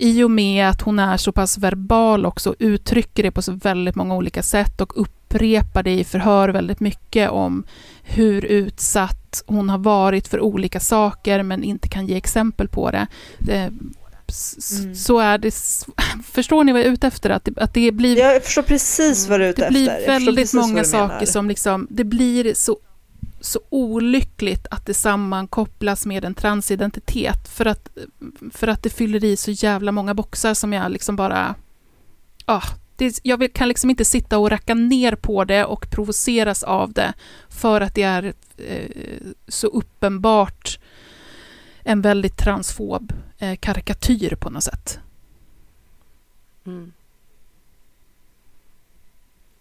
i och med att hon är så pass verbal också, uttrycker det på så väldigt många olika sätt och upprepar det i förhör väldigt mycket om hur utsatt hon har varit för olika saker men inte kan ge exempel på det. det Mm. så är det... Förstår ni vad jag är ute efter? Att det, att det blir... Jag förstår precis vad du är ute efter. Det blir väldigt många saker som liksom... Det blir så, så olyckligt att det sammankopplas med en transidentitet för att, för att det fyller i så jävla många boxar som jag liksom bara... Ah, det, jag kan liksom inte sitta och racka ner på det och provoceras av det för att det är eh, så uppenbart en väldigt transfob eh, karikatyr på något sätt. Mm.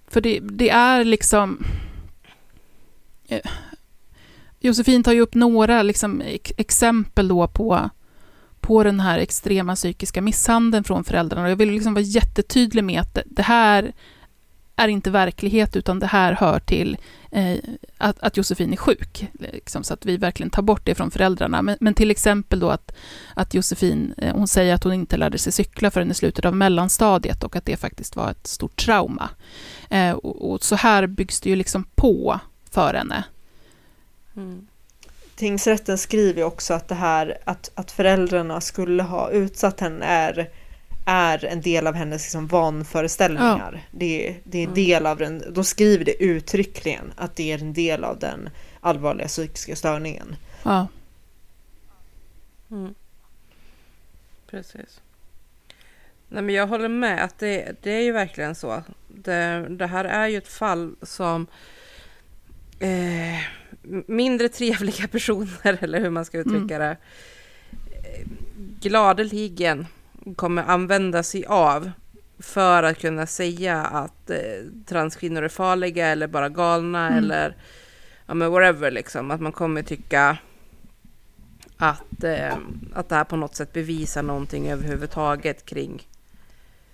För det, det, är liksom... Eh, Josefin tar ju upp några liksom, exempel då på, på den här extrema psykiska misshandeln från föräldrarna. Och jag vill liksom vara jättetydlig med att det, här är inte verklighet, utan det här hör till eh, att, att Josefin är sjuk, liksom, så att vi verkligen tar bort det från föräldrarna. Men, men till exempel då att, att Josefin, eh, hon säger att hon inte lärde sig cykla förrän i slutet av mellanstadiet och att det faktiskt var ett stort trauma. Eh, och, och, så här byggs det ju liksom på för henne. Mm. Tingsrätten skriver också att det här att, att föräldrarna skulle ha utsatt henne är är en del av hennes liksom vanföreställningar. Ja. Det, det är mm. del av den, de skriver det uttryckligen, att det är en del av den allvarliga psykiska störningen. Ja. Mm. Precis. Nej, men jag håller med att det, det är ju verkligen så. Det, det här är ju ett fall som eh, mindre trevliga personer, eller hur man ska uttrycka mm. det, eh, gladeligen kommer använda sig av för att kunna säga att eh, transkvinnor är farliga eller bara galna mm. eller ja, men whatever liksom. Att man kommer tycka att, eh, att det här på något sätt bevisar någonting överhuvudtaget kring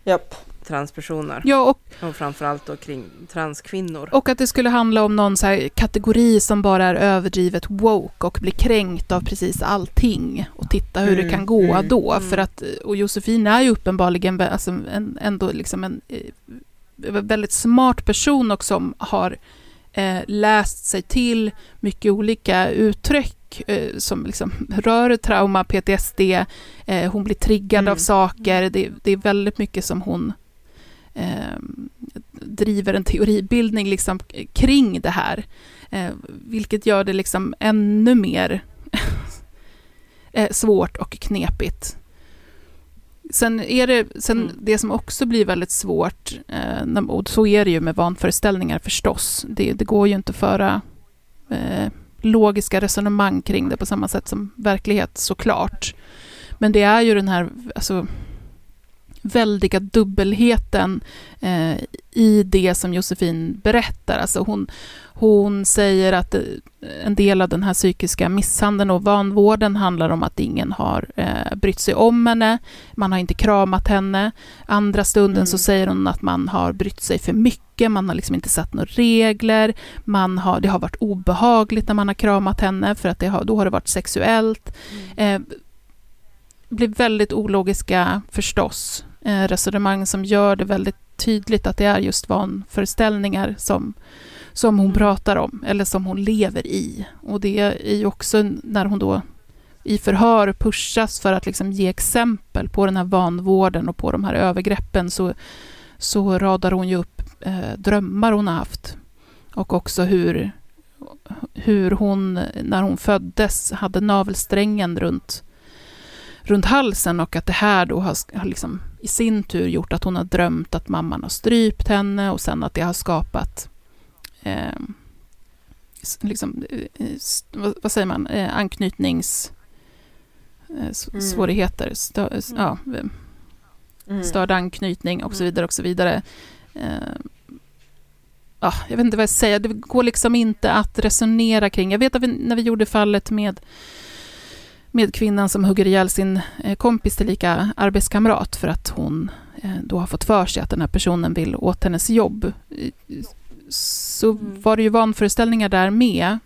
Japp transpersoner. Ja, och, och framförallt då kring transkvinnor. Och att det skulle handla om någon så kategori som bara är överdrivet woke och blir kränkt av precis allting. Och titta hur mm, det kan gå mm, då. Mm. För att, och Josefin är ju uppenbarligen alltså en, ändå liksom en, en eh, väldigt smart person och som har eh, läst sig till mycket olika uttryck eh, som liksom rör trauma, PTSD, eh, hon blir triggad mm. av saker. Det, det, är väldigt mycket som hon eh, driver en teoribildning liksom kring det här. Eh, vilket gör det liksom ännu mer eh, svårt och knepigt. Sen är det, sen mm. det som också blir väldigt svårt, eh, och så är det ju med vanföreställningar förstås, det, det går ju inte att föra eh, logiska resonemang kring det på samma sätt som verklighet såklart. Men det är ju den här, alltså, väldiga dubbelheten eh, i det som Josefin berättar. Alltså hon, hon säger att eh, en del av den här psykiska misshandeln och vanvården handlar om att ingen har eh, brytt sig om henne, man har inte kramat henne. Andra stunden mm. så säger hon att man har brytt sig för mycket, man har liksom inte satt några regler, man har, det har varit obehagligt när man har kramat henne för att det har, då har det varit sexuellt. Mm. Eh, blir väldigt ologiska förstås, resonemang som gör det väldigt tydligt att det är just vanföreställningar som, som hon pratar om, eller som hon lever i. Och det är ju också när hon då i förhör pushas för att liksom ge exempel på den här vanvården och på de här övergreppen så, så radar hon ju upp eh, drömmar hon har haft. Och också hur, hur hon, när hon föddes, hade navelsträngen runt, runt halsen och att det här då har, har liksom i sin tur gjort att hon har drömt att mamman har strypt henne och sen att det har skapat eh, liksom, eh, vad, vad, säger man, eh, anknytnings Eh, mm. stö, mm. ja, mm. störd anknytning och så vidare och så vidare. Ja, jag vet inte vad jag säger, det går liksom inte att resonera kring. Jag vet att vi, när vi gjorde fallet med, med kvinnan som hugger ihjäl sin eh, kompis tillika arbetskamrat för att hon eh, då har fått för sig att den här personen vill åt hennes jobb. Så mm. var det ju vanföreställningar där med.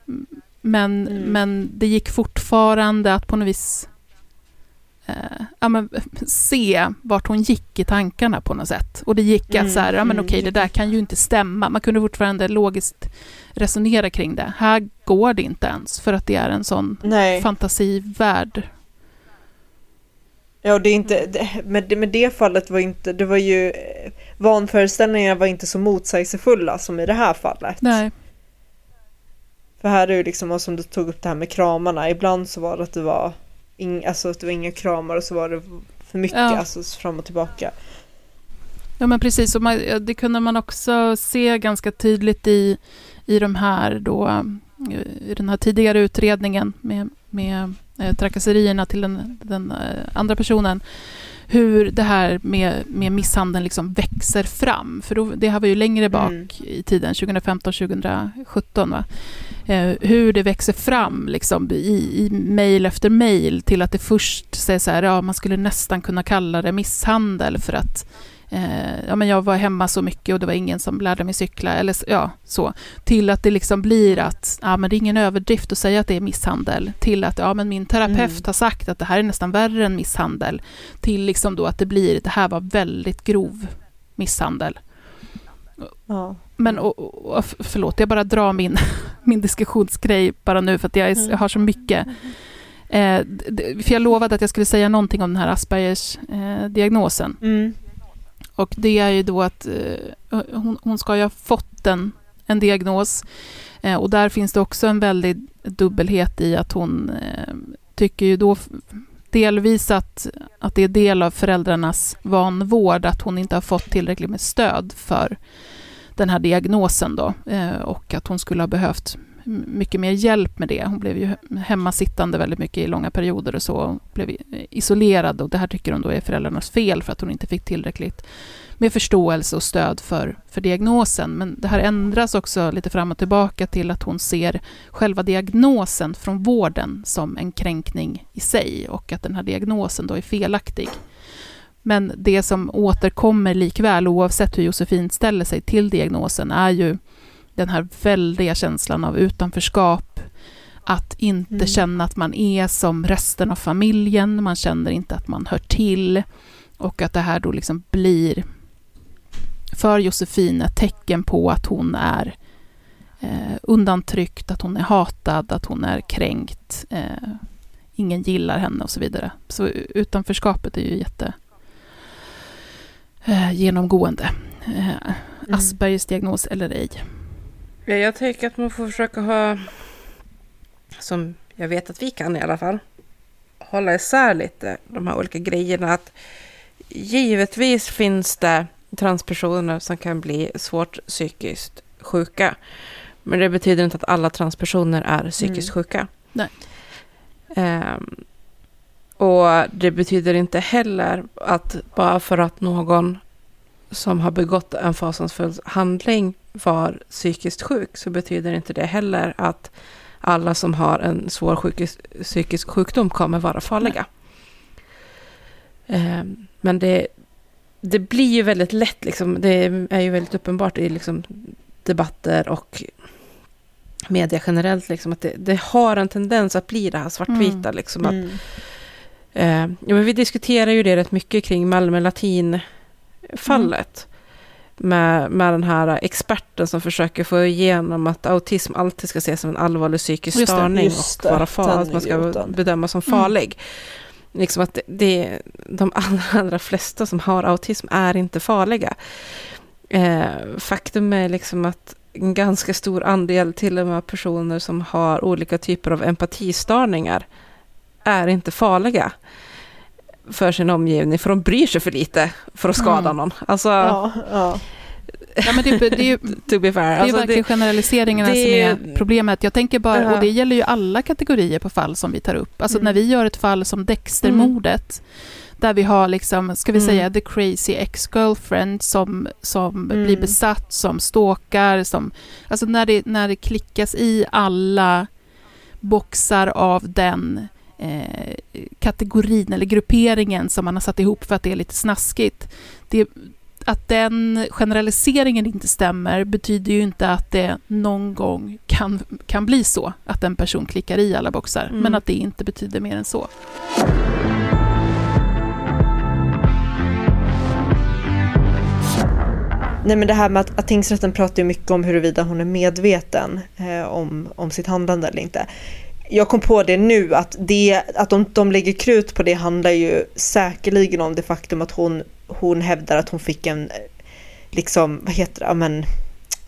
Men, mm. men det gick fortfarande att på något vis eh, ja, men, se vart hon gick i tankarna på något sätt. Och det gick mm, att så här, ja men mm, okej, det där kan ju inte stämma. Man kunde fortfarande logiskt resonera kring det. Här går det inte ens, för att det är en sån Nej. fantasivärld. Ja, det är inte, det, med det fallet var inte, det var ju, vanföreställningarna var inte så motsägelsefulla som i det här fallet. Nej. För här är det liksom, som du tog upp det här med kramarna, ibland så var det att det var ing, alltså det var inga kramar och så var det för mycket, ja. alltså fram och tillbaka. Ja men precis, och man, det kunde man också se ganska tydligt i, i de här då, i den här tidigare utredningen med, med eh, trakasserierna till den, den eh, andra personen hur det här med, med misshandeln liksom växer fram. För då, det här var ju längre bak mm. i tiden, 2015-2017. Va? Eh, hur det växer fram liksom, i, i mejl efter mejl till att det först säger så här, ja man skulle nästan kunna kalla det misshandel för att ja, men jag var hemma så mycket och det var ingen som lärde mig cykla, eller ja, så. Till att det liksom blir att, ja men det är ingen överdrift att säga att det är misshandel. Till att, ja men min terapeut mm. har sagt att det här är nästan värre än misshandel. Till liksom då att det blir, det här var väldigt grov misshandel. Ja. Men och, och, förlåt, jag bara drar min, min diskussionsgrej bara nu för att jag, är, jag har så mycket. Eh, för jag lovade att jag skulle säga någonting om den här Aspergers eh, diagnosen. Mm. Och det är ju då att eh, hon, hon, ska ju ha fått en, en diagnos. Eh, och där finns det också en väldig dubbelhet i att hon eh, tycker ju då delvis att, att det är del av föräldrarnas vanvård, att hon inte har fått tillräckligt med stöd för den här diagnosen då, eh, och att hon skulle ha behövt mycket mer hjälp med det. Hon blev ju hemmasittande väldigt mycket i långa perioder och så, Hon blev isolerad och det här tycker hon då är föräldrarnas fel för att hon inte fick tillräckligt med förståelse och stöd för, för diagnosen. Men det här ändras också lite fram och tillbaka till att hon ser själva diagnosen från vården som en kränkning i sig och att den här diagnosen då är felaktig. Men det som återkommer likväl, oavsett hur Josefin ställer sig till diagnosen, är ju den här väldiga känslan av utanförskap, att inte mm. känna att man är som resten av familjen, man känner inte att man hör till och att det här då liksom blir för Josefin ett tecken på att hon är eh, undantryckt, att hon är hatad, att hon är kränkt, eh, ingen gillar henne och så vidare. Så utanförskapet är ju jätte eh, genomgående. Eh, mm. Aspergers diagnos eller ej. Ja, jag tänker att man får försöka ha, som jag vet att vi kan i alla fall, hålla isär lite de här olika grejerna. Att givetvis finns det transpersoner som kan bli svårt psykiskt sjuka. Men det betyder inte att alla transpersoner är psykiskt mm. sjuka. Nej. Um, och det betyder inte heller att bara för att någon som har begått en fasansfull handling var psykiskt sjuk så betyder inte det heller att alla som har en svår sjukis, psykisk sjukdom kommer vara farliga. Eh, men det, det blir ju väldigt lätt, liksom, det är ju väldigt uppenbart i liksom, debatter och media generellt, liksom, att det, det, har en tendens att bli det här svartvita. Mm. Liksom, att, mm. eh, ja, men vi diskuterar ju det rätt mycket kring Malmö Latin-fallet. Med, med den här experten som försöker få igenom att autism alltid ska ses som en allvarlig psykisk Just det, störning just och det, vara far, den att man ska bedömas som Mm. farlig. Liksom att det, de allra, allra flesta som har autism är inte farliga. Eh, faktum är liksom att en ganska stor andel till och med personer som har olika typer av empatistörningar är inte farliga för sin omgivning, för de bryr sig för lite för att skada Mm. någon. Alltså, Ja, ja. Ja, men det, det är ju to be fair. Det är Alltså, verkligen generaliseringarna det- som är problemet. Jag tänker bara, Ja. och det gäller ju alla kategorier på fall som vi tar upp. Alltså Mm. när vi gör ett fall som Dexter-mordet, där vi har liksom, ska vi Mm. säga, the crazy ex-girlfriend som, som Mm. blir besatt, som stalkar, som... Alltså när det, när det klickas i alla boxar av den eh, kategorin eller grupperingen som man har satt ihop för att det är lite snaskigt. Det, att den generaliseringen inte stämmer betyder ju inte att det någon gång kan, kan bli så att en person klickar i alla boxar, Mm. men att det inte betyder mer än så. Nej men det här med att, att tingsrätten pratar ju mycket om huruvida hon är medveten eh, om, om sitt handlande eller inte. Jag kom på det nu att, det, att de, de lägger krut på det handlar ju säkerligen om det faktum att hon, hon hävdar att hon fick en, liksom, vad heter det, men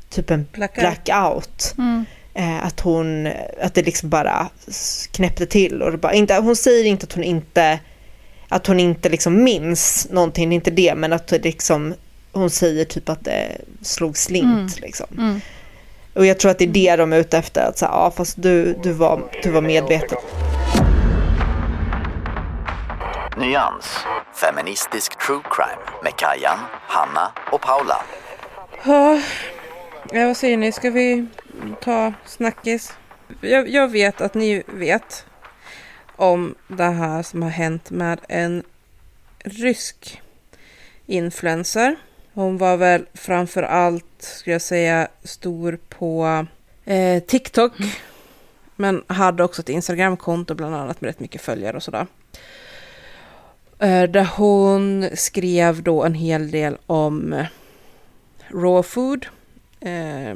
typ en Blackout. blackout. Mm. Eh, att hon, att det liksom bara knäppte till och det bara, inte, hon säger inte att hon inte, att hon inte liksom minns någonting, inte det, men att det liksom, hon säger typ att det slog slint Mm. liksom. Mm. Och jag tror att det är det de är ute efter, att säga, ja fast du, du, var, du var medveten. Nyans. Feministisk true crime med Kajan, Hanna och Paula. Ja, vad säger ni? Ska vi ta snackis? Jag, jag vet att ni vet om det här som har hänt med en rysk influencer. Hon var väl framför allt, skulle jag säga, stor på eh, TikTok. Men hade också ett Instagramkonto bland annat med rätt mycket följare och sådär. Eh, där hon skrev då en hel del om eh, raw food. Eh,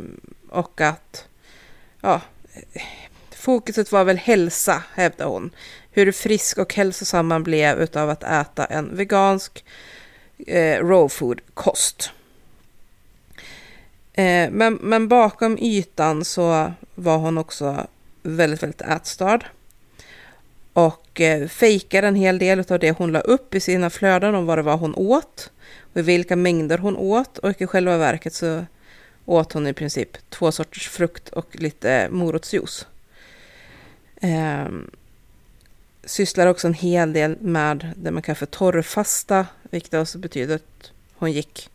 och att ja, eh, fokuset var väl hälsa, hävdade hon. Hur frisk och hälsosam man blev utav att äta en vegansk eh, raw food-kost. Eh, men, men bakom ytan så var hon också väldigt, väldigt ätstörd. Och eh, fejkade en hel del av det hon la upp i sina flöden om vad det var hon åt. Och i vilka mängder hon åt. Och i själva verket så åt hon i princip två sorters frukt och lite morotsjuice. Eh, sysslar också en hel del med det man kallar för torrfasta, vilket alltså betyder att hon gick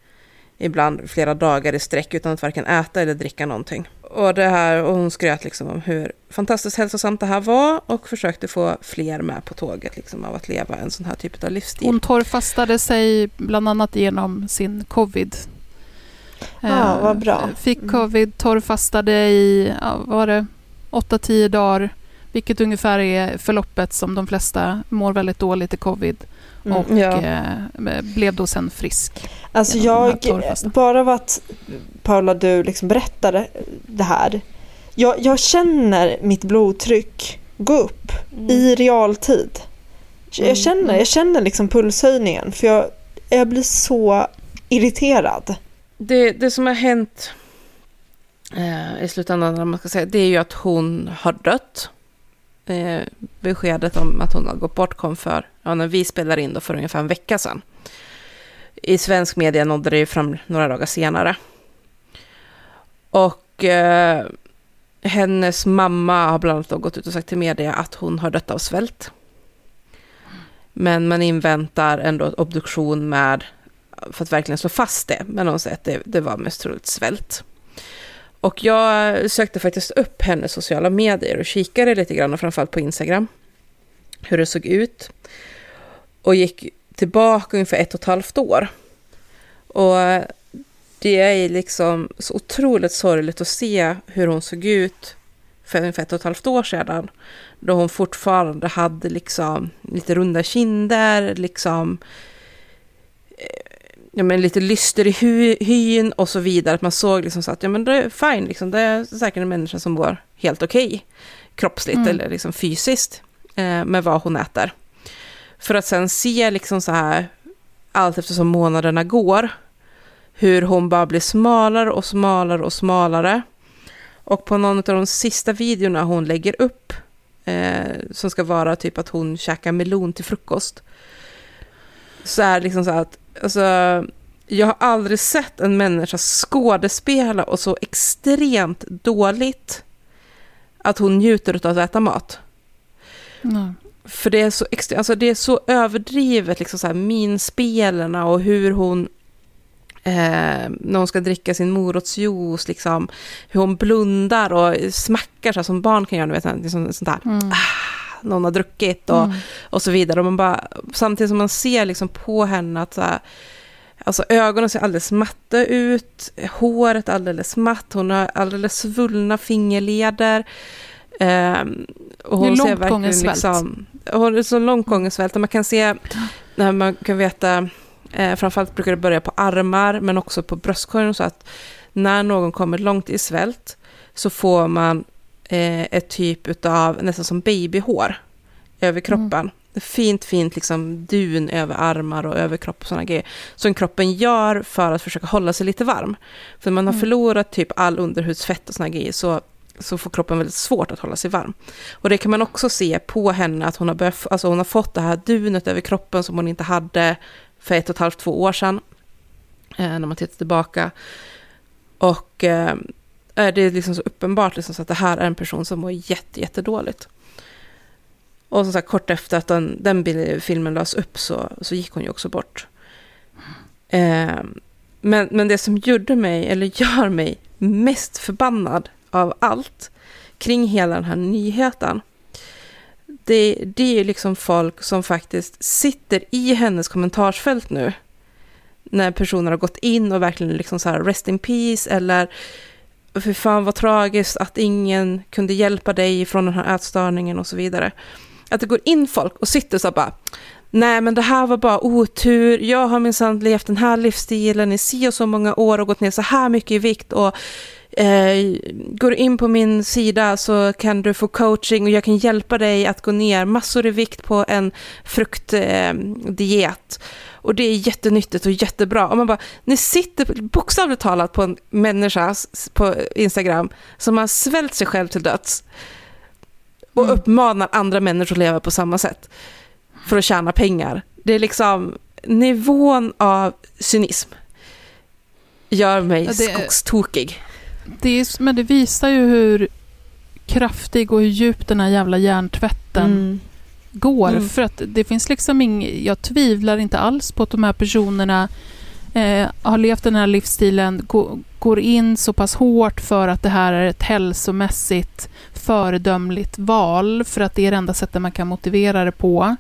ibland flera dagar i sträck utan att varken äta eller dricka någonting. Och, det här, och hon skröt liksom om hur fantastiskt hälsosamt det här var och försökte få fler med på tåget liksom, av att leva en sån här typ av livsstil. Hon torrfastade sig bland annat genom sin covid. Ja, Eh, vad bra. Fick Mm. covid, torrfastade i, vad var det, 8-10 dagar. Vilket ungefär är förloppet som de flesta mår väldigt dåligt i covid. Mm. Och Ja. eh, blev då sen frisk. Alltså jag, bara av att Paula du liksom berättade det här. Jag, jag känner mitt blodtryck gå upp i realtid. Jag Mm, känner, mm. jag känner liksom pulshöjningen för jag, jag blir så irriterad. Det, det som har hänt eh, i slutändan, om man ska säga, det är ju att hon har dött. Eh, beskedet om att hon har gått bort kom för, ja, när vi spelar in då för ungefär en vecka sedan. I svensk media nådde det ju fram några dagar senare. Och eh, hennes mamma har bland annat gått ut och sagt till media att hon har dött av svält. Men man inväntar ändå obduktion med för att verkligen slå fast det. Men hon säger att det, det var mest troligt svält. Och jag sökte faktiskt upp hennes sociala medier och kikade lite grann, och framförallt på Instagram, hur det såg ut. Och gick tillbaka ungefär ett och ett halvt år. Och det är liksom så otroligt sorgligt att se hur hon såg ut för ungefär ett och ett halvt år sedan. Då hon fortfarande hade liksom lite runda kinder, liksom ja, men lite lyster i hy, hyn och så vidare. Att man såg liksom så att ja, men det är fine, liksom, det är säkert en människa som mår helt okej okay, kroppsligt mm. eller liksom fysiskt eh, med vad hon äter. För att sen se liksom så här, allt eftersom månaderna går, hur hon bara blir smalare och smalare och smalare. Och på någon av de sista videorna hon lägger upp, eh, som ska vara typ att hon käkar melon till frukost, så är det liksom så att, alltså, jag har aldrig sett en människa skådespela och så extremt dåligt att hon njuter av att äta mat. Mm. För det är så, alltså det är så överdrivet, liksom så här, minspelarna och hur hon Eh, när hon ska dricka sin morotsjuice, liksom, hur hon blundar och smackar så som barn kan göra, vet, liksom, sånt där. Mm. Ah, någon har druckit och, mm. och så vidare. Och man bara, samtidigt som man ser liksom på henne att så här, Alltså ögonen ser alldeles matta ut, håret alldeles matt, hon har alldeles svullna fingerleder. Eh, och hon ser verkligen liksom, så långt man kan se, när man kan veta, eh, framförallt brukar det börja på armar, men också på bröstkorgen, så att när någon kommer långt i svält så får man eh, ett typ av, nästan som babyhår över kroppen. Mm fint, fint liksom dun över armar och överkropp och sådana grejer. Som kroppen gör för att försöka hålla sig lite varm. För man har mm. förlorat typ all underhudsfett och sådana grejer så, så får kroppen väldigt svårt att hålla sig varm. Och det kan man också se på henne att hon har, börjat, alltså hon har fått det här dunet över kroppen som hon inte hade för ett och ett halvt, två år sedan. Eh, när man tittar tillbaka. Och eh, eh det är liksom så uppenbart liksom så att det här är en person som mår jätte, jättedåligt. Och som sagt, kort efter att den, den filmen lades upp så, så gick hon ju också bort. Eh, men, men det som gjorde mig, eller gör mig mest förbannad av allt kring hela den här nyheten, det, det är ju liksom folk som faktiskt sitter i hennes kommentarsfält nu. När personer har gått in och verkligen liksom så här rest in peace eller för fan vad tragiskt att ingen kunde hjälpa dig från den här ätstörningen och så vidare. Att det går in folk och sitter så bara, nej men det här var bara otur, jag har minsann levt den här livsstilen i si och så många år och gått ner så här mycket i vikt och eh, går in på min sida så kan du få coaching och jag kan hjälpa dig att gå ner massor i vikt på en fruktdiet. Eh, och det är jättenyttigt och jättebra. Och man bara, ni sitter bokstavligt talat på en människa på Instagram som har svält sig själv till döds och mm. uppmanar andra människor att leva på samma sätt för att tjäna pengar. Det är liksom nivån av cynism gör mig ja, det, skogstokig. Det är, men det visar ju hur kraftig och hur djup den här jävla hjärntvätten mm. går. Mm. För att det finns liksom inget, jag tvivlar inte alls på att de här personerna eh, har levt den här livsstilen, gå, går in så pass hårt för att det här är ett hälsomässigt föredömligt val, för att det är det enda sättet man kan motivera det på.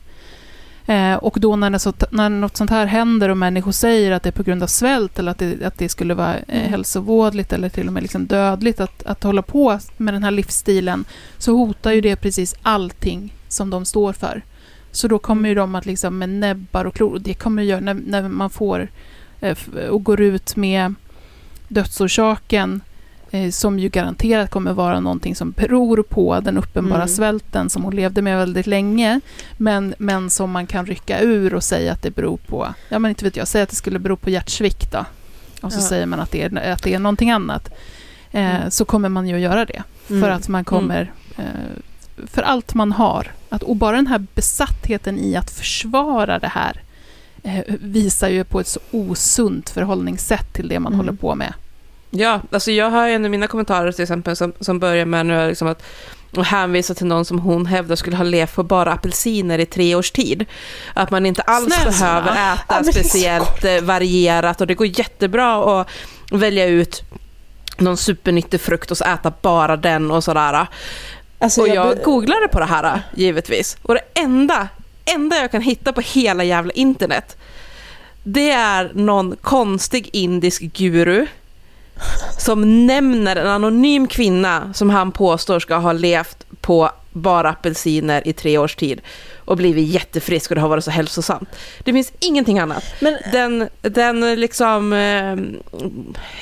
Eh, och då när, det så, när något sånt här händer och människor säger att det är på grund av svält eller att det, att det skulle vara eh, mm. hälsovådligt eller till och med liksom dödligt att, att hålla på med den här livsstilen, så hotar ju det precis allting som de står för. Så då kommer ju de att liksom med näbbar och klor, och det kommer ju göra när, när man får eh, och går ut med dödsorsaken som ju garanterat kommer vara någonting som beror på den uppenbara mm. svälten som hon levde med väldigt länge, men, men som man kan rycka ur och säga att det beror på, ja men inte vet jag, säg att det skulle bero på hjärtsvikt då, och så ja. säger man att det är, att det är någonting annat, eh, mm. så kommer man ju att göra det, mm. för att man kommer, eh, för allt man har, att, och bara den här besattheten i att försvara det här, eh, visar ju på ett så osunt förhållningssätt till det man mm. håller på med. Ja, alltså jag har en av mina kommentarer till exempel som, som börjar med nu liksom att och hänvisa till någon som hon hävdar skulle ha levt på bara apelsiner i tre års tid. Att man inte alls Snälla. behöver äta speciellt eh, varierat och det går jättebra att välja ut någon supernyttig frukt och så äta bara den och sådär. Alltså, och jag, jag googlade på det här givetvis. Och det enda, enda jag kan hitta på hela jävla internet det är någon konstig indisk guru som nämner en anonym kvinna som han påstår ska ha levt på bara apelsiner i tre års tid och blivit jättefrisk och det har varit så hälsosamt. Det finns ingenting annat. Men- den, den liksom eh,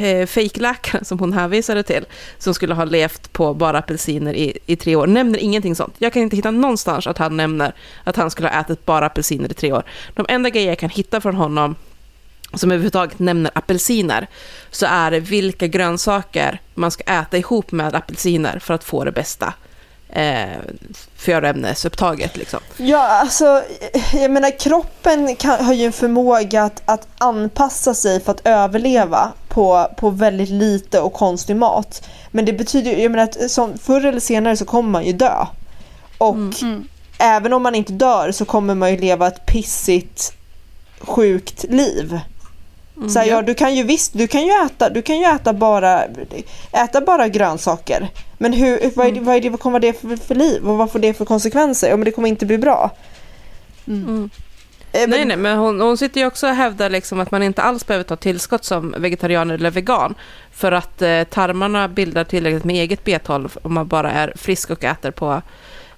eh, fejkläkaren som hon hänvisade till, som skulle ha levt på bara apelsiner i, i tre år, nämner ingenting sånt. Jag kan inte hitta någonstans att han nämner att han skulle ha ätit bara apelsiner i tre år. De enda grejer jag kan hitta från honom som överhuvudtaget nämner apelsiner, så är det vilka grönsaker man ska äta ihop med apelsiner för att få det bästa eh, födoämnesupptaget. Liksom. Ja, alltså jag menar kroppen kan, har ju en förmåga att, att anpassa sig för att överleva på, på väldigt lite och konstig mat. Men det betyder ju, jag menar att som, förr eller senare så kommer man ju dö. Och Mm. även om man inte dör så kommer man ju leva ett pissigt, sjukt liv. Så här, ja, du kan ju visst, du kan ju äta, du kan ju äta bara, äta bara grönsaker. Men hur, vad, är det, vad, är det, vad kommer det för, för liv och vad får det för konsekvenser? Ja, men det kommer inte bli bra. Mm. Men- Nej, nej, men hon, hon sitter ju också och hävdar liksom att man inte alls behöver ta tillskott som vegetarian eller vegan. För att eh, tarmarna bildar tillräckligt med eget B12 om man bara är frisk och äter på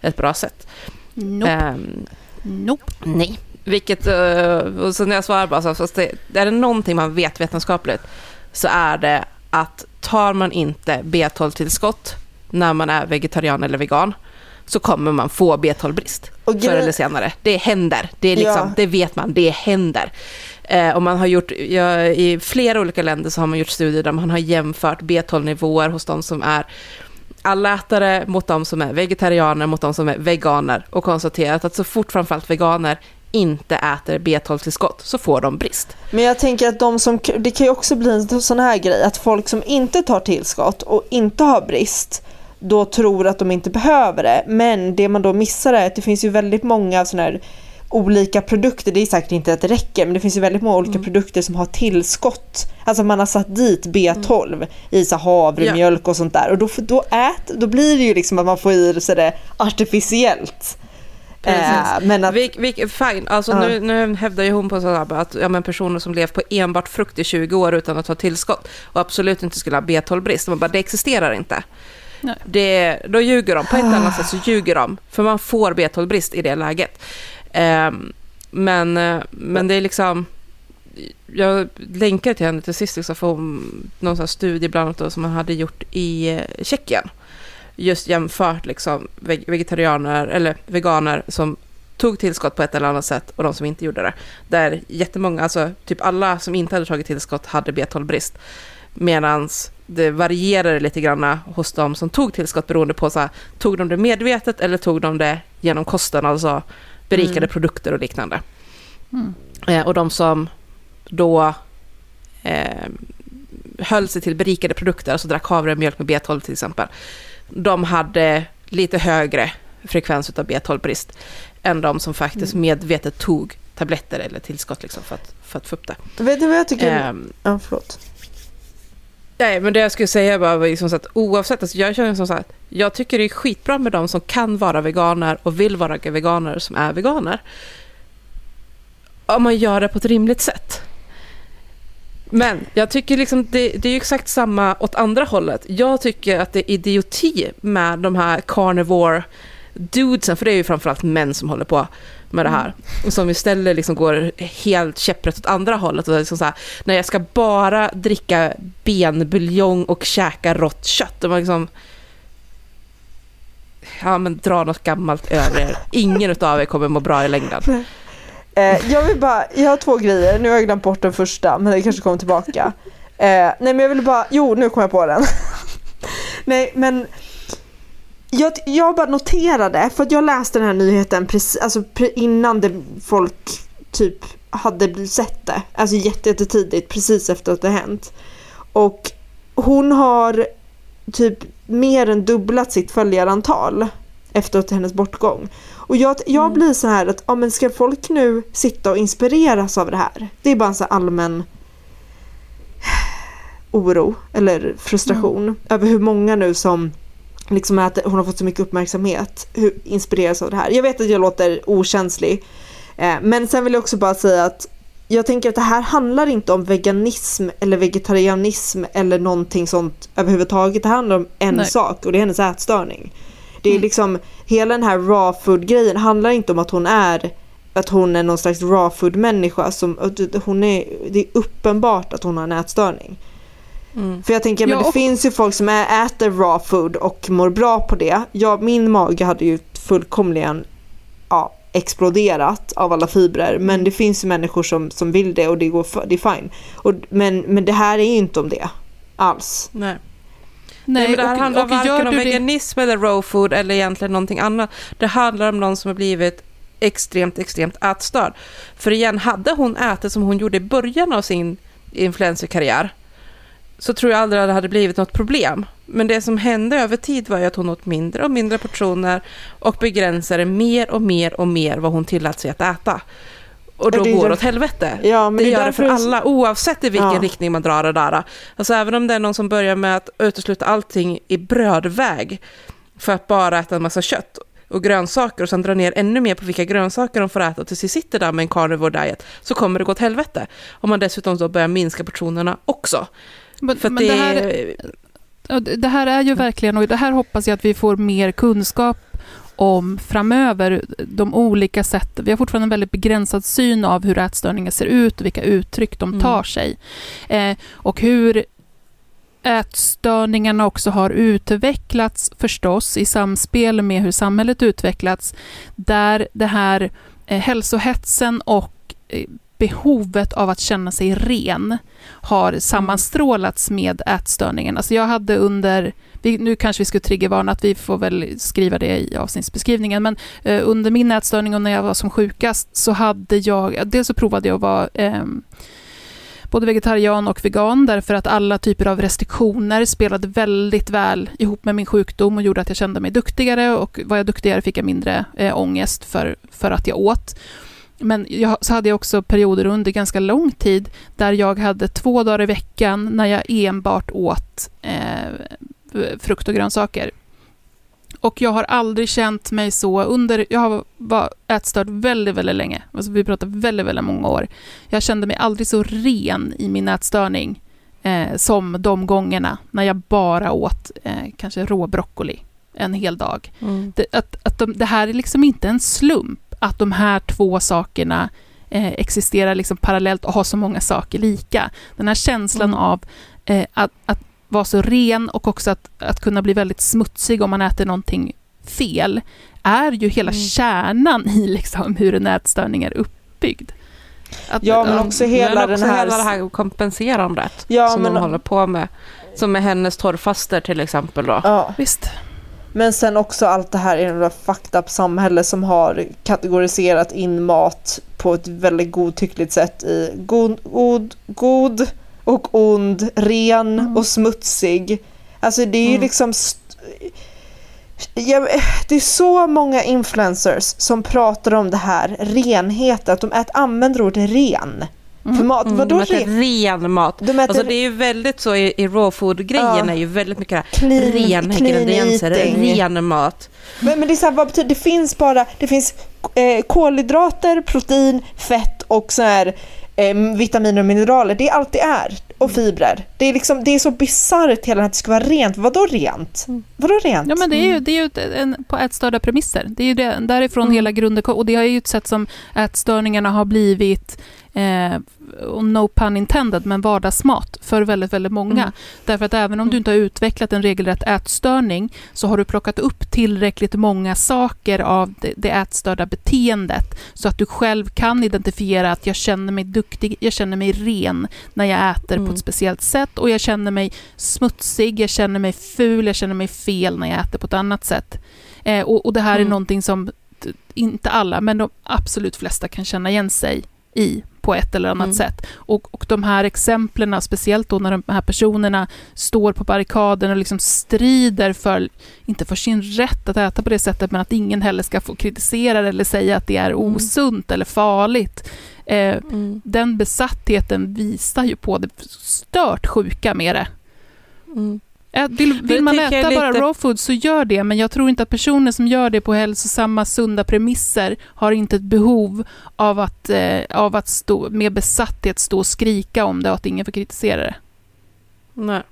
ett bra sätt. Nope. Ehm, nope. nej. Vilket, eh, och så när jag svarar bara så, fast det, är det någonting man vet vetenskapligt så är det att tar man inte B12-tillskott när man är vegetarian eller vegan så kommer man få B12-brist Och förr eller senare. Det händer, det, är liksom, Ja. det vet man, det händer. Eh, och man har gjort, ja, I flera olika länder så har man gjort studier där man har jämfört B12-nivåer hos de som är allätare mot de som är vegetarianer mot de som är veganer och konstaterat att så fort framförallt veganer inte äter B12-tillskott så får de brist. Men jag tänker att de som, det kan ju också bli en sån här grej att folk som inte tar tillskott och inte har brist då tror att de inte behöver det. Men det man då missar är att det finns ju väldigt många såna här olika produkter, det är säkert inte att det räcker, men det finns ju väldigt många olika produkter som har tillskott. Alltså man har satt dit B12 i så havremjölk och sånt där och då, då, ät, då blir det ju liksom att man får i sig det artificiellt. Precis. Eh, men att, Vilk, vilk, fine, alltså Ja. nu, nu hävdar ju hon på sådär att ja, men personer som lever på enbart frukt i 20 år utan att ha tillskott och absolut inte skulle ha B12-brist, man bara det existerar inte. Nej. Det, då ljuger de, på ett annat sätt så ljuger de, för man får B12-brist i det läget. Ehm, men, eh, men det är liksom, jag länkar till henne till sist, liksom, för hon, någon sån här studie bland annat då, som man hade gjort i eh, Tjeckien. Just jämfört liksom, veg- vegetarianer eller veganer som tog tillskott på ett eller annat sätt och de som inte gjorde det. Där jättemånga, alltså typ alla som inte hade tagit tillskott hade B12-brist. Medan det varierade lite grann hos de som tog tillskott beroende på så här, tog de det medvetet eller tog de det genom kosten, alltså berikade Mm. produkter och liknande. Mm. Eh, och de som då eh, höll sig till berikade produkter, alltså drack havremjölk med B12 till exempel, de hade lite högre frekvens av B12-brist än de som faktiskt Mm. medvetet tog tabletter eller tillskott liksom för, att, för att få upp det. vet du vad jag tycker? Ehm, ja, förlåt. Nej, men det jag skulle säga bara var liksom så att oavsett, alltså jag känner som så att jag tycker det är skitbra med de som kan vara veganer och vill vara veganer som är veganer. Om man gör det på ett rimligt sätt. Men jag tycker liksom det, det är ju exakt samma åt andra hållet. Jag tycker att det är idioti med de här carnivore dudesen, för det är ju framförallt män som håller på med det här. Och som istället liksom går helt käpprätt åt andra hållet. Och det är liksom så här, när jag ska bara dricka benbuljong och käka rått kött. Och man liksom... Ja, men dra något gammalt över er. Ingen av er kommer må bra i längden. Eh, jag vill bara, jag har två grejer, nu har jag glömt bort den första men det kanske kommer tillbaka. Eh, nej men jag vill bara, jo nu kom jag på den. nej men jag, jag bara noterade, för att jag läste den här nyheten precis, alltså pre, innan det, folk typ hade sett det. Alltså jätte- jättetidigt, precis efter att det hänt. Och hon har typ mer än dubblat sitt följarantal efter att hennes bortgång. Och jag, jag blir så här att, ja men ska folk nu sitta och inspireras av det här? Det är bara en så allmän oro eller frustration över hur många nu som liksom att hon har fått så mycket uppmärksamhet, hur inspireras av det här. Jag vet att jag låter okänslig, eh, men sen vill jag också bara säga att jag tänker att det här handlar inte om veganism eller vegetarianism eller någonting sånt överhuvudtaget. Det handlar om en Nej. sak och det är hennes ätstörning. Det är Mm. liksom, hela den här raw food grejen handlar inte om att hon är att hon är någon slags raw food människa som, hon är, det är uppenbart att hon har en ätstörning. Mm. För jag tänker, men Ja, det finns ju folk som äter raw food och mår bra på det. Ja, min mage hade ju fullkomligen ja, exploderat av alla fibrer. Men det finns ju människor som, som vill det och det, går, det är fine. Och, men, men det här är ju inte om det alls. Nej. Nej, men det här och- handlar och varken om du det- veganism eller raw food eller egentligen någonting annat. Det handlar om någon som har blivit extremt, extremt ätstörd. För igen, hade hon ätit som hon gjorde i början av sin influencerkarriär så tror jag aldrig att det hade blivit något problem. Men det som hände över tid var ju att hon åt mindre och mindre portioner och begränsade mer och mer och mer vad hon tillät sig att äta. Och då det går det åt helvete. Ja, det är gör det för alla, oavsett i vilken Ja. riktning man drar det där. Alltså även om det är någon som börjar med att utesluta allting i brödväg för att bara äta en massa kött och grönsaker och sen dra ner ännu mer på vilka grönsaker de får äta tills de sitter där med en carnivore diet så kommer det gå åt helvete. Om man dessutom då börjar minska portionerna också. Men, För men det, det, här, det det här är ju verkligen, och det här hoppas jag att vi får mer kunskap om framöver, de olika sätten. Vi har fortfarande en väldigt begränsad syn av hur ätstörningar ser ut och vilka uttryck de Mm. tar sig. Eh, och hur ätstörningarna också har utvecklats förstås i samspel med hur samhället utvecklats, där det här eh, hälsohetsen och eh, behovet av att känna sig ren har sammanstrålats med ätstörningen. Alltså jag hade under, vi, nu kanske vi ska triggervarna att vi får väl skriva det i avsnittsbeskrivningen, men eh, under min ätstörning och när jag var som sjukast så hade jag, dels så provade jag att vara eh, både vegetarian och vegan därför att alla typer av restriktioner spelade väldigt väl ihop med min sjukdom och gjorde att jag kände mig duktigare och var jag duktigare fick jag mindre eh, ångest för, för att jag åt. Men jag, så hade jag också perioder under ganska lång tid där jag hade två dagar i veckan när jag enbart åt eh, frukt och grönsaker. Och jag har aldrig känt mig så under, jag har var ätstörd väldigt, väldigt länge. Alltså vi pratar väldigt, väldigt många år. Jag kände mig aldrig så ren i min ätstörning eh, som de gångerna när jag bara åt eh, kanske råbroccoli en hel dag. Mm. Det, att, att de, det här är liksom inte en slump att de här två sakerna eh, existerar liksom parallellt och har så många saker lika. Den här känslan Mm. av eh, att, att vara så ren och också att, att kunna bli väldigt smutsig om man äter någonting fel är ju hela Mm. kärnan i liksom hur en ätstörning är uppbyggd. Att, Ja, men också hela men också den här... hela det här kompenserandet Ja, som men- de håller på med. Som med hennes torrfaster till exempel då. Ja. Visst. Men sen också allt det här i det fucked up samhälle som har kategoriserat in mat på ett väldigt godtyckligt sätt i god, god, god och ond, ren Mm. och smutsig. Alltså det är ju Mm. liksom... Ja, det är så många influencers som pratar om det här renhet, att de ät, använder ordet ren. För mat, Mm, vadå de äter ren? ren mat. De äter Alltså det är ju väldigt så i, i raw food-grejen Ja. är ju väldigt mycket clean, ren clean ingredienser, eating. ren mat. Men, men det är så här, vad betyder det? finns bara, det finns eh, kolhydrater, protein, fett och så här eh, vitaminer och mineraler. Det är allt det är. Och fibrer. Det är liksom, det är så bisarrt hela att det ska vara rent. Vadå rent? Vadå rent? Ja, men det är ju, det är ju ett- en, på ätstörda premisser. Det är ju det, därifrån Mm. hela grunden. Och det är ju ett sätt som ätstörningarna har blivit, eh, och no pun intended, men vardagsmat för väldigt, väldigt många. Mm. Därför att även om du inte har utvecklat en regelrätt ätstörning så har du plockat upp tillräckligt många saker av det, det ätstörda beteendet så att du själv kan identifiera att jag känner mig duktig, jag känner mig ren när jag äter på Mm. ett speciellt sätt och jag känner mig smutsig, jag känner mig ful, jag känner mig fel när jag äter på ett annat sätt. Eh, och, och det här är Mm. någonting som inte alla, men de absolut flesta kan känna igen sig i på ett eller annat Mm. sätt. Och, och de här exemplen, speciellt då när de här personerna står på barrikaden och liksom strider för, inte för sin rätt att äta på det sättet, men att ingen heller ska få kritisera det eller säga att det är Mm. osunt eller farligt. Eh, Mm. den besattheten visar ju på det stört sjuka med det. Mm. Vill, vill man äta bara lite- raw food så gör det, men jag tror inte att personer som gör det på hälsosamma, sunda premisser har inte ett behov av att, eh, av att stå, med besatthet stå och skrika om det och att ingen får kritisera det. Nej.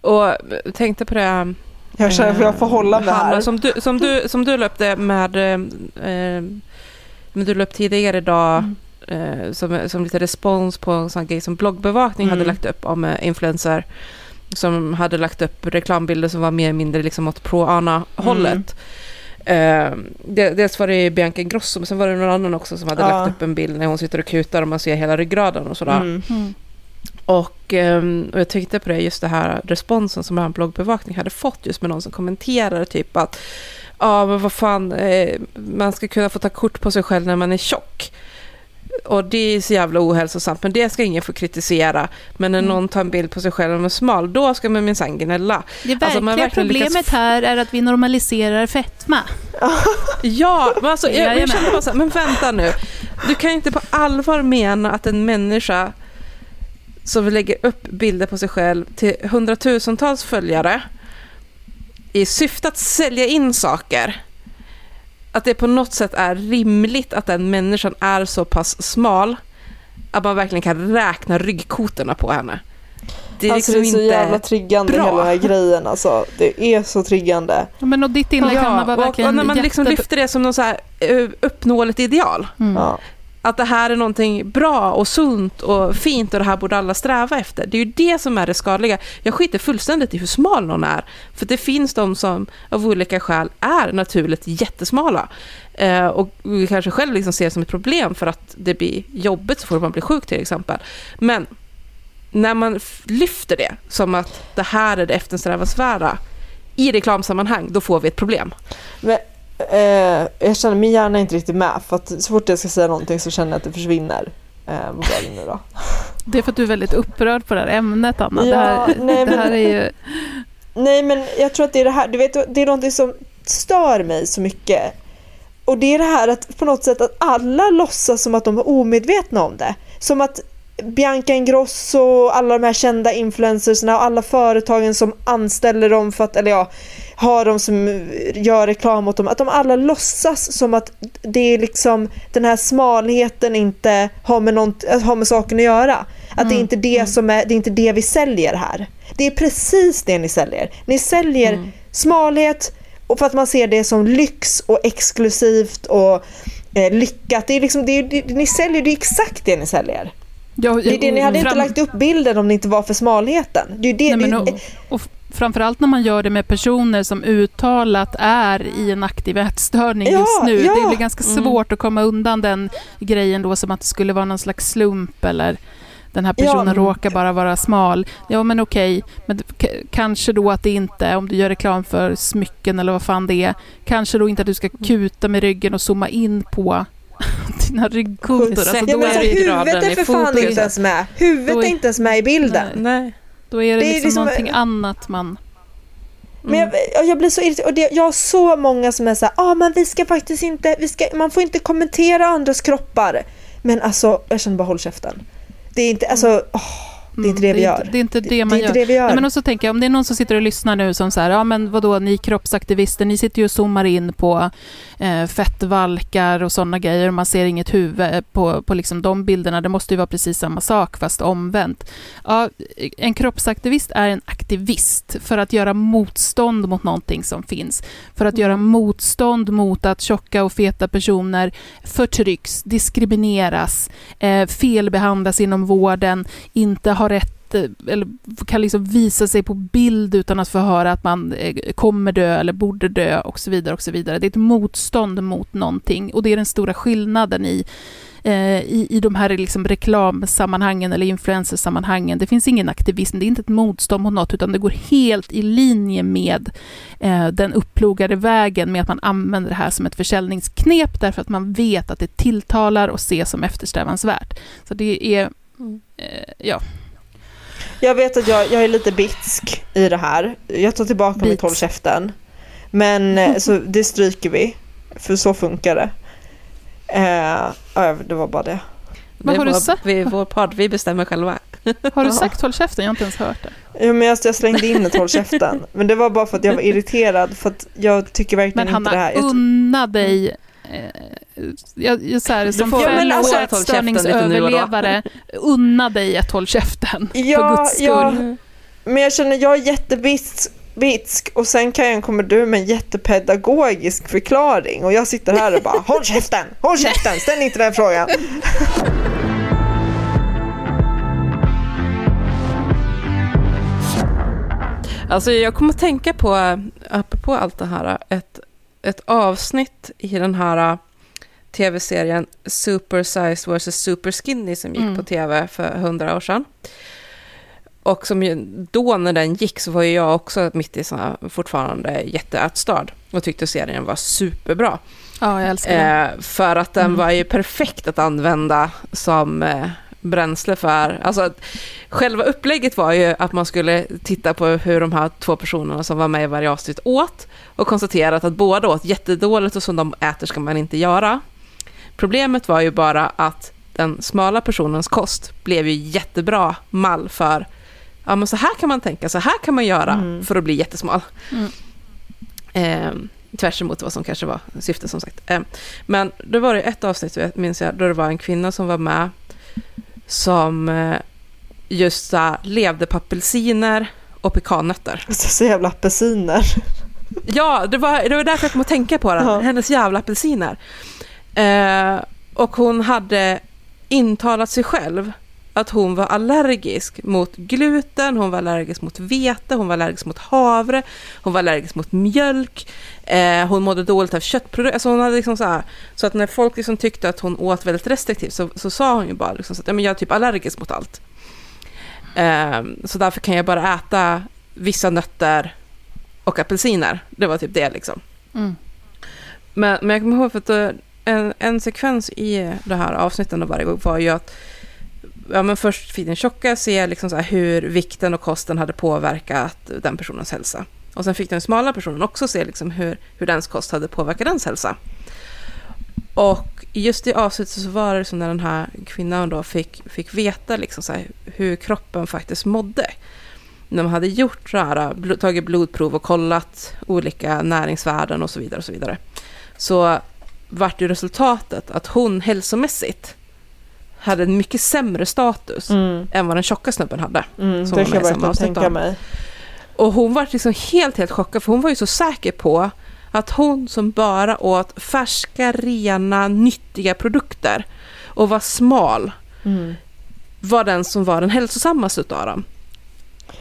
Och jag tänkte på det, Jag känner att jag får hålla mig här. som du, som du, som du löpte med, eh, eh, men du löpte tidigare idag, eh, som, som lite respons på en sån grej som bloggbevakning hade Mm. lagt upp om eh, influencer, som hade lagt upp reklambilder som var mer eller mindre liksom åt pro-ana-hållet. Eh, det, dels var det Bianca Ingrosso, men sen var det någon annan också som hade Ja. lagt upp en bild när hon sitter och kutar och man ser hela ryggraden och sådär. Mm. Mm. Och, ehm, och jag tänkte på det, just det här responsen som en bloggbevakning hade fått just med någon som kommenterade typ att ja men vad fan, eh, man ska kunna få ta kort på sig själv när man är tjock. Och det är så jävla ohälsosamt, men det ska ingen få kritisera. Men när Mm. någon tar en bild på sig själv man är smal, då ska man minsann gnälla. Det verkliga Alltså, verkligen problemet lyckats- här är att vi normaliserar fetma. Ja, men alltså, jag, jag känner bara så här, men vänta nu. Du kan inte på allvar mena att en människa som lägger upp bilder på sig själv till hundratusentals följare i syfte att sälja in saker, att det på något sätt är rimligt att den människan är så pass smal att man verkligen kan räkna ryggkotorna på henne. Det är Alltså liksom det är så inte... jävla triggande bra. hela den här grejen alltså. Det är så triggande. Ja, Men och ditt inlägg Hanna var och, verkligen och när man liksom jätte- lyfter det som någon så här uppnåeligt ideal. Mm. Ja att det här är någonting bra och sunt och fint och det här borde alla sträva efter. Det är ju det som är det skadliga. Jag skiter fullständigt i hur smal någon är. För det finns de som av olika skäl är naturligt jättesmala. Eh, och kanske själv liksom ser det som ett problem för att det blir jobbigt så fort man blir sjuk till exempel. Men när man lyfter det som att det här är det eftersträvansvärda i reklamsammanhang, då får vi ett problem. Men, eh, jag känner min hjärna är inte riktigt med för att så fort jag ska säga någonting så känner jag att det försvinner. Eh, vad var det nu då? Det är för att du är väldigt upprörd på det här ämnet, Anna. Ja, det, här, nej, det men- här är ju... Nej men jag tror att det är det här, du vet det är någonting som stör mig så mycket. Och det är det här att på något sätt att alla låtsas som att de är omedvetna om det. Som att Bianca Ingrosso och alla de här kända influencersna och alla företagen som anställer dem för att, eller ja, har dem som gör reklam åt dem, att de alla låtsas som att det är liksom den här smalheten inte har med, något, har med saken att göra. Att det är inte det som är, det är inte det vi säljer här. Det är precis det ni säljer. Ni säljer smalhet och för att man ser det som lyx och exklusivt och eh, lyckat. Det är liksom, det är, det, ni säljer, det är exakt det ni säljer. Ja, Det är det, ni hade inte fram- lagt upp bilden om det inte var för smalheten. Det är det, Nej, det, och, och framförallt när man gör det med personer som uttalat är i en aktiv ätstörning Ja, just nu. ja. Det blir ganska svårt att komma undan den grejen då som att det skulle vara någon slags slump eller den här personen Ja. råkar bara vara smal. Ja men okej, men kanske då att det inte, om du gör reklam för smycken eller vad fan det är, kanske då inte att du ska kuta med ryggen och zooma in på dina ryggkotor. Alltså, Ja, då, är alltså, det huvudet är för fan inte ens med. Huvudet är inte ens med i bilden. Nej. Då är det, Det är liksom, liksom- någonting annat man... Men jag, jag blir så irriterad. Och det, jag har så många som är så här, ah, men vi ska faktiskt inte, vi ska, man får inte kommentera andras kroppar. Men alltså, jag känner bara håll käften. Det är inte, alltså, åh, det är inte det vi är gör. Det är inte det, det man är gör. inte det vi gör. Nej, men också tänker jag, om det är någon som sitter och lyssnar nu som säger, ja men vadå, ni kroppsaktivister, ni sitter ju och zoomar in på eh, fettvalkar och sådana grejer och man ser inget huvud på, på liksom de bilderna. Det måste ju vara precis samma sak fast omvänt. Ja, en kroppsaktivist är en aktivist för att göra motstånd mot någonting som finns. För att göra motstånd mot att tjocka och feta personer förtrycks, diskrimineras, eh, felbehandlas inom vården, inte har rätt eh, eller kan liksom visa sig på bild utan att få höra att man eh, kommer dö eller borde dö och så vidare. och så vidare. Det är ett motstånd mot någonting och det är den stora skillnaden i eh, i, i de här liksom reklamsammanhangen eller influencersammanhangen. Det finns ingen aktivism, det är inte ett motstånd mot något utan det går helt i linje med eh, den upplogade vägen med att man använder det här som ett försäljningsknep därför att man vet att det tilltalar och ses som eftersträvansvärt. Så det är, eh, ja, Jag vet att jag, jag är lite bitsk i det här. Jag tar tillbaka mitt håll käften. Men eh, så det stryker vi. För så funkar det. Eh, ja, det var bara det. Det har är du vår, sagt? Vi är vår podd, vi bestämmer själva. Har du sagt håll käften? Jag har inte ens hört det. Ja, men jag, jag slängde in ett håll käften. Men det var bara för att jag var irriterad. För att jag tycker verkligen Men inte det här. Hanna, Jag, unna dig eh, jag, jag, så här, som fellow alltså unna dig ett håll käften. för ja, guds skull. ja, men jag känner jag är jättebitsk Bitsk och sen Kajan kommer du med en jättepedagogisk förklaring och jag sitter här och bara håll käften, håll käften, ställ inte den frågan. Alltså jag kommer att tänka på, apropå allt det här, ett, ett avsnitt i den här tv-serien Super Size vs Super Skinny som gick Mm. på tv för hundra år sedan. Och som ju, då när den gick så var ju jag också mitt i såna, fortfarande jätteätstörd och tyckte serien var superbra. Ja, jag älskar den. Eh, för att den Mm. var ju perfekt att använda som eh, bränsle för... Alltså, själva upplägget var ju att man skulle titta på hur de här två personerna som var med i varje avsnitt åt och konstaterat att båda åt jättedåligt och som de äter ska man inte göra. Problemet var ju bara att den smala personens kost blev ju jättebra mall för ja men så här kan man tänka, så här kan man göra Mm. för att bli jättesmal. Mm. Eh, tvärs emot vad som kanske var syftet som sagt. Eh, men då var det ett avsnitt, minns jag, då det var en kvinna som var med som eh, just så här, levde på apelsiner och pekannötter. Så, så jävla apelsiner. Ja, det var, det var därför jag kom att tänka på den. Ja. Hennes jävla apelsiner. Eh, och hon hade intalat sig själv att hon var allergisk mot gluten, hon var allergisk mot vete, hon var allergisk mot havre, hon var allergisk mot mjölk, eh, hon mådde dåligt av köttprodukter. Alltså hon hade liksom så, här, så att när folk liksom tyckte att hon åt väldigt restriktivt så, så sa hon ju bara liksom så att ja, men jag är typ allergisk mot allt. Eh, så därför kan jag bara äta vissa nötter och apelsiner. Det var typ det liksom. Mm. Men, men jag kommer ihåg för att eh, en, en sekvens i det här avsnitten av varje gång var ju att ja, men först fick den tjocka se liksom så här hur vikten och kosten hade påverkat den personens hälsa. Och sen fick den smala personen också se liksom hur, hur dens kost hade påverkat dens hälsa. Och just i avsnittet så var det som när den här kvinnan då fick, fick veta liksom så här hur kroppen faktiskt mådde. När man hade gjort så här, tagit blodprov och kollat olika näringsvärden och så vidare. och Så vidare så vart ju resultatet att hon hälsomässigt hade en mycket sämre status Mm, än vad den tjocka snubben hade. mm, Som det kan jag verkligen tänka mig. Och hon var liksom helt, helt chockad för hon var ju så säker på att hon som bara åt färska, rena, nyttiga produkter och var smal Mm. var den som var den hälsosammaste utav dem.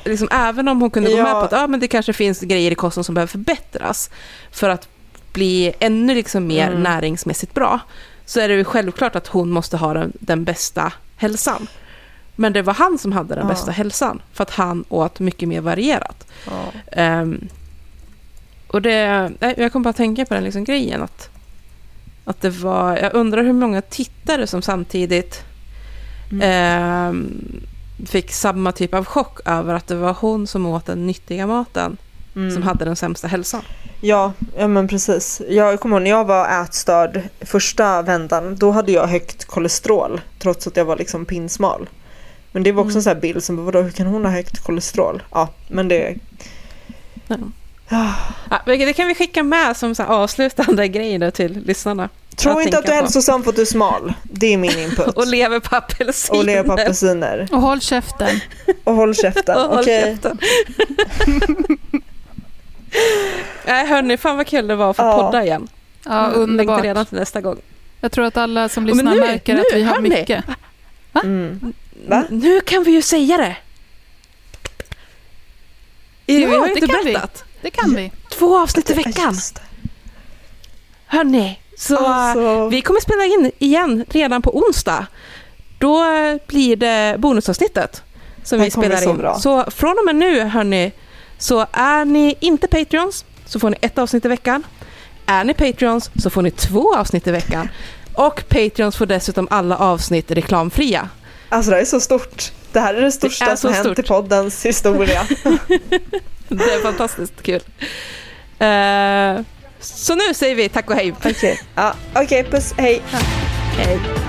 Liksom, även om hon kunde gå Ja. med på att ah, men det kanske finns grejer i kosten som behöver förbättras för att bli ännu liksom mer Mm. näringsmässigt bra så är det ju självklart att hon måste ha den, den bästa hälsan. Men det var han som hade den Ja. bästa hälsan för att han åt mycket mer varierat. Ja. Ehm, och det, jag kom bara att tänka på den liksom grejen att, att det var, jag undrar hur många tittare som samtidigt Mm. ehm, fick samma typ av chock över att det var hon som åt den nyttiga maten Mm. som hade den sämsta hälsan. Ja, ja men precis. Jag kommer ihåg när jag var ätstörd första vändan, då hade jag högt kolesterol trots att jag var liksom pinsmal. Men det var också Mm. en sån här bild som, vadå, hur kan hon ha högt kolesterol? Ja, men det... Ja. Ja, det kan vi skicka med som så här avslutande grejer till lyssnarna. Tro inte att du är hälsosam för att du är smal. Det är min input. Och lever på apelsiner. Och lever på apelsiner. Och håll käften. Och håll käften. Och håll käften. Nej hörni, fan vad kul det var att få Ja. podda igen. Ja, Längtar underbart. redan till nästa gång. Jag tror att alla som lyssnar nu- märker nu, att vi har hörni. mycket. Mm. Va? Nu kan vi ju säga det! vi Ja, har ju det inte kan vi. berättat. Det kan vi. Två avsnitt i Ja, veckan. Hörni, så Alltså. vi kommer spela in igen redan på onsdag. Då blir det bonusavsnittet som Det vi spelar så in. bra. Så från och med nu, hörni, så är ni inte Patreons så får ni ett avsnitt i veckan. Är ni Patreons så får ni två avsnitt i veckan. Och Patreons får dessutom alla avsnitt reklamfria. Alltså det här är så stort. Det här är det största är så som hänt stort. i poddens historia. Det är fantastiskt kul. Eh, så nu säger vi tack och hej. Okej, ja, okej, puss, hej. hej.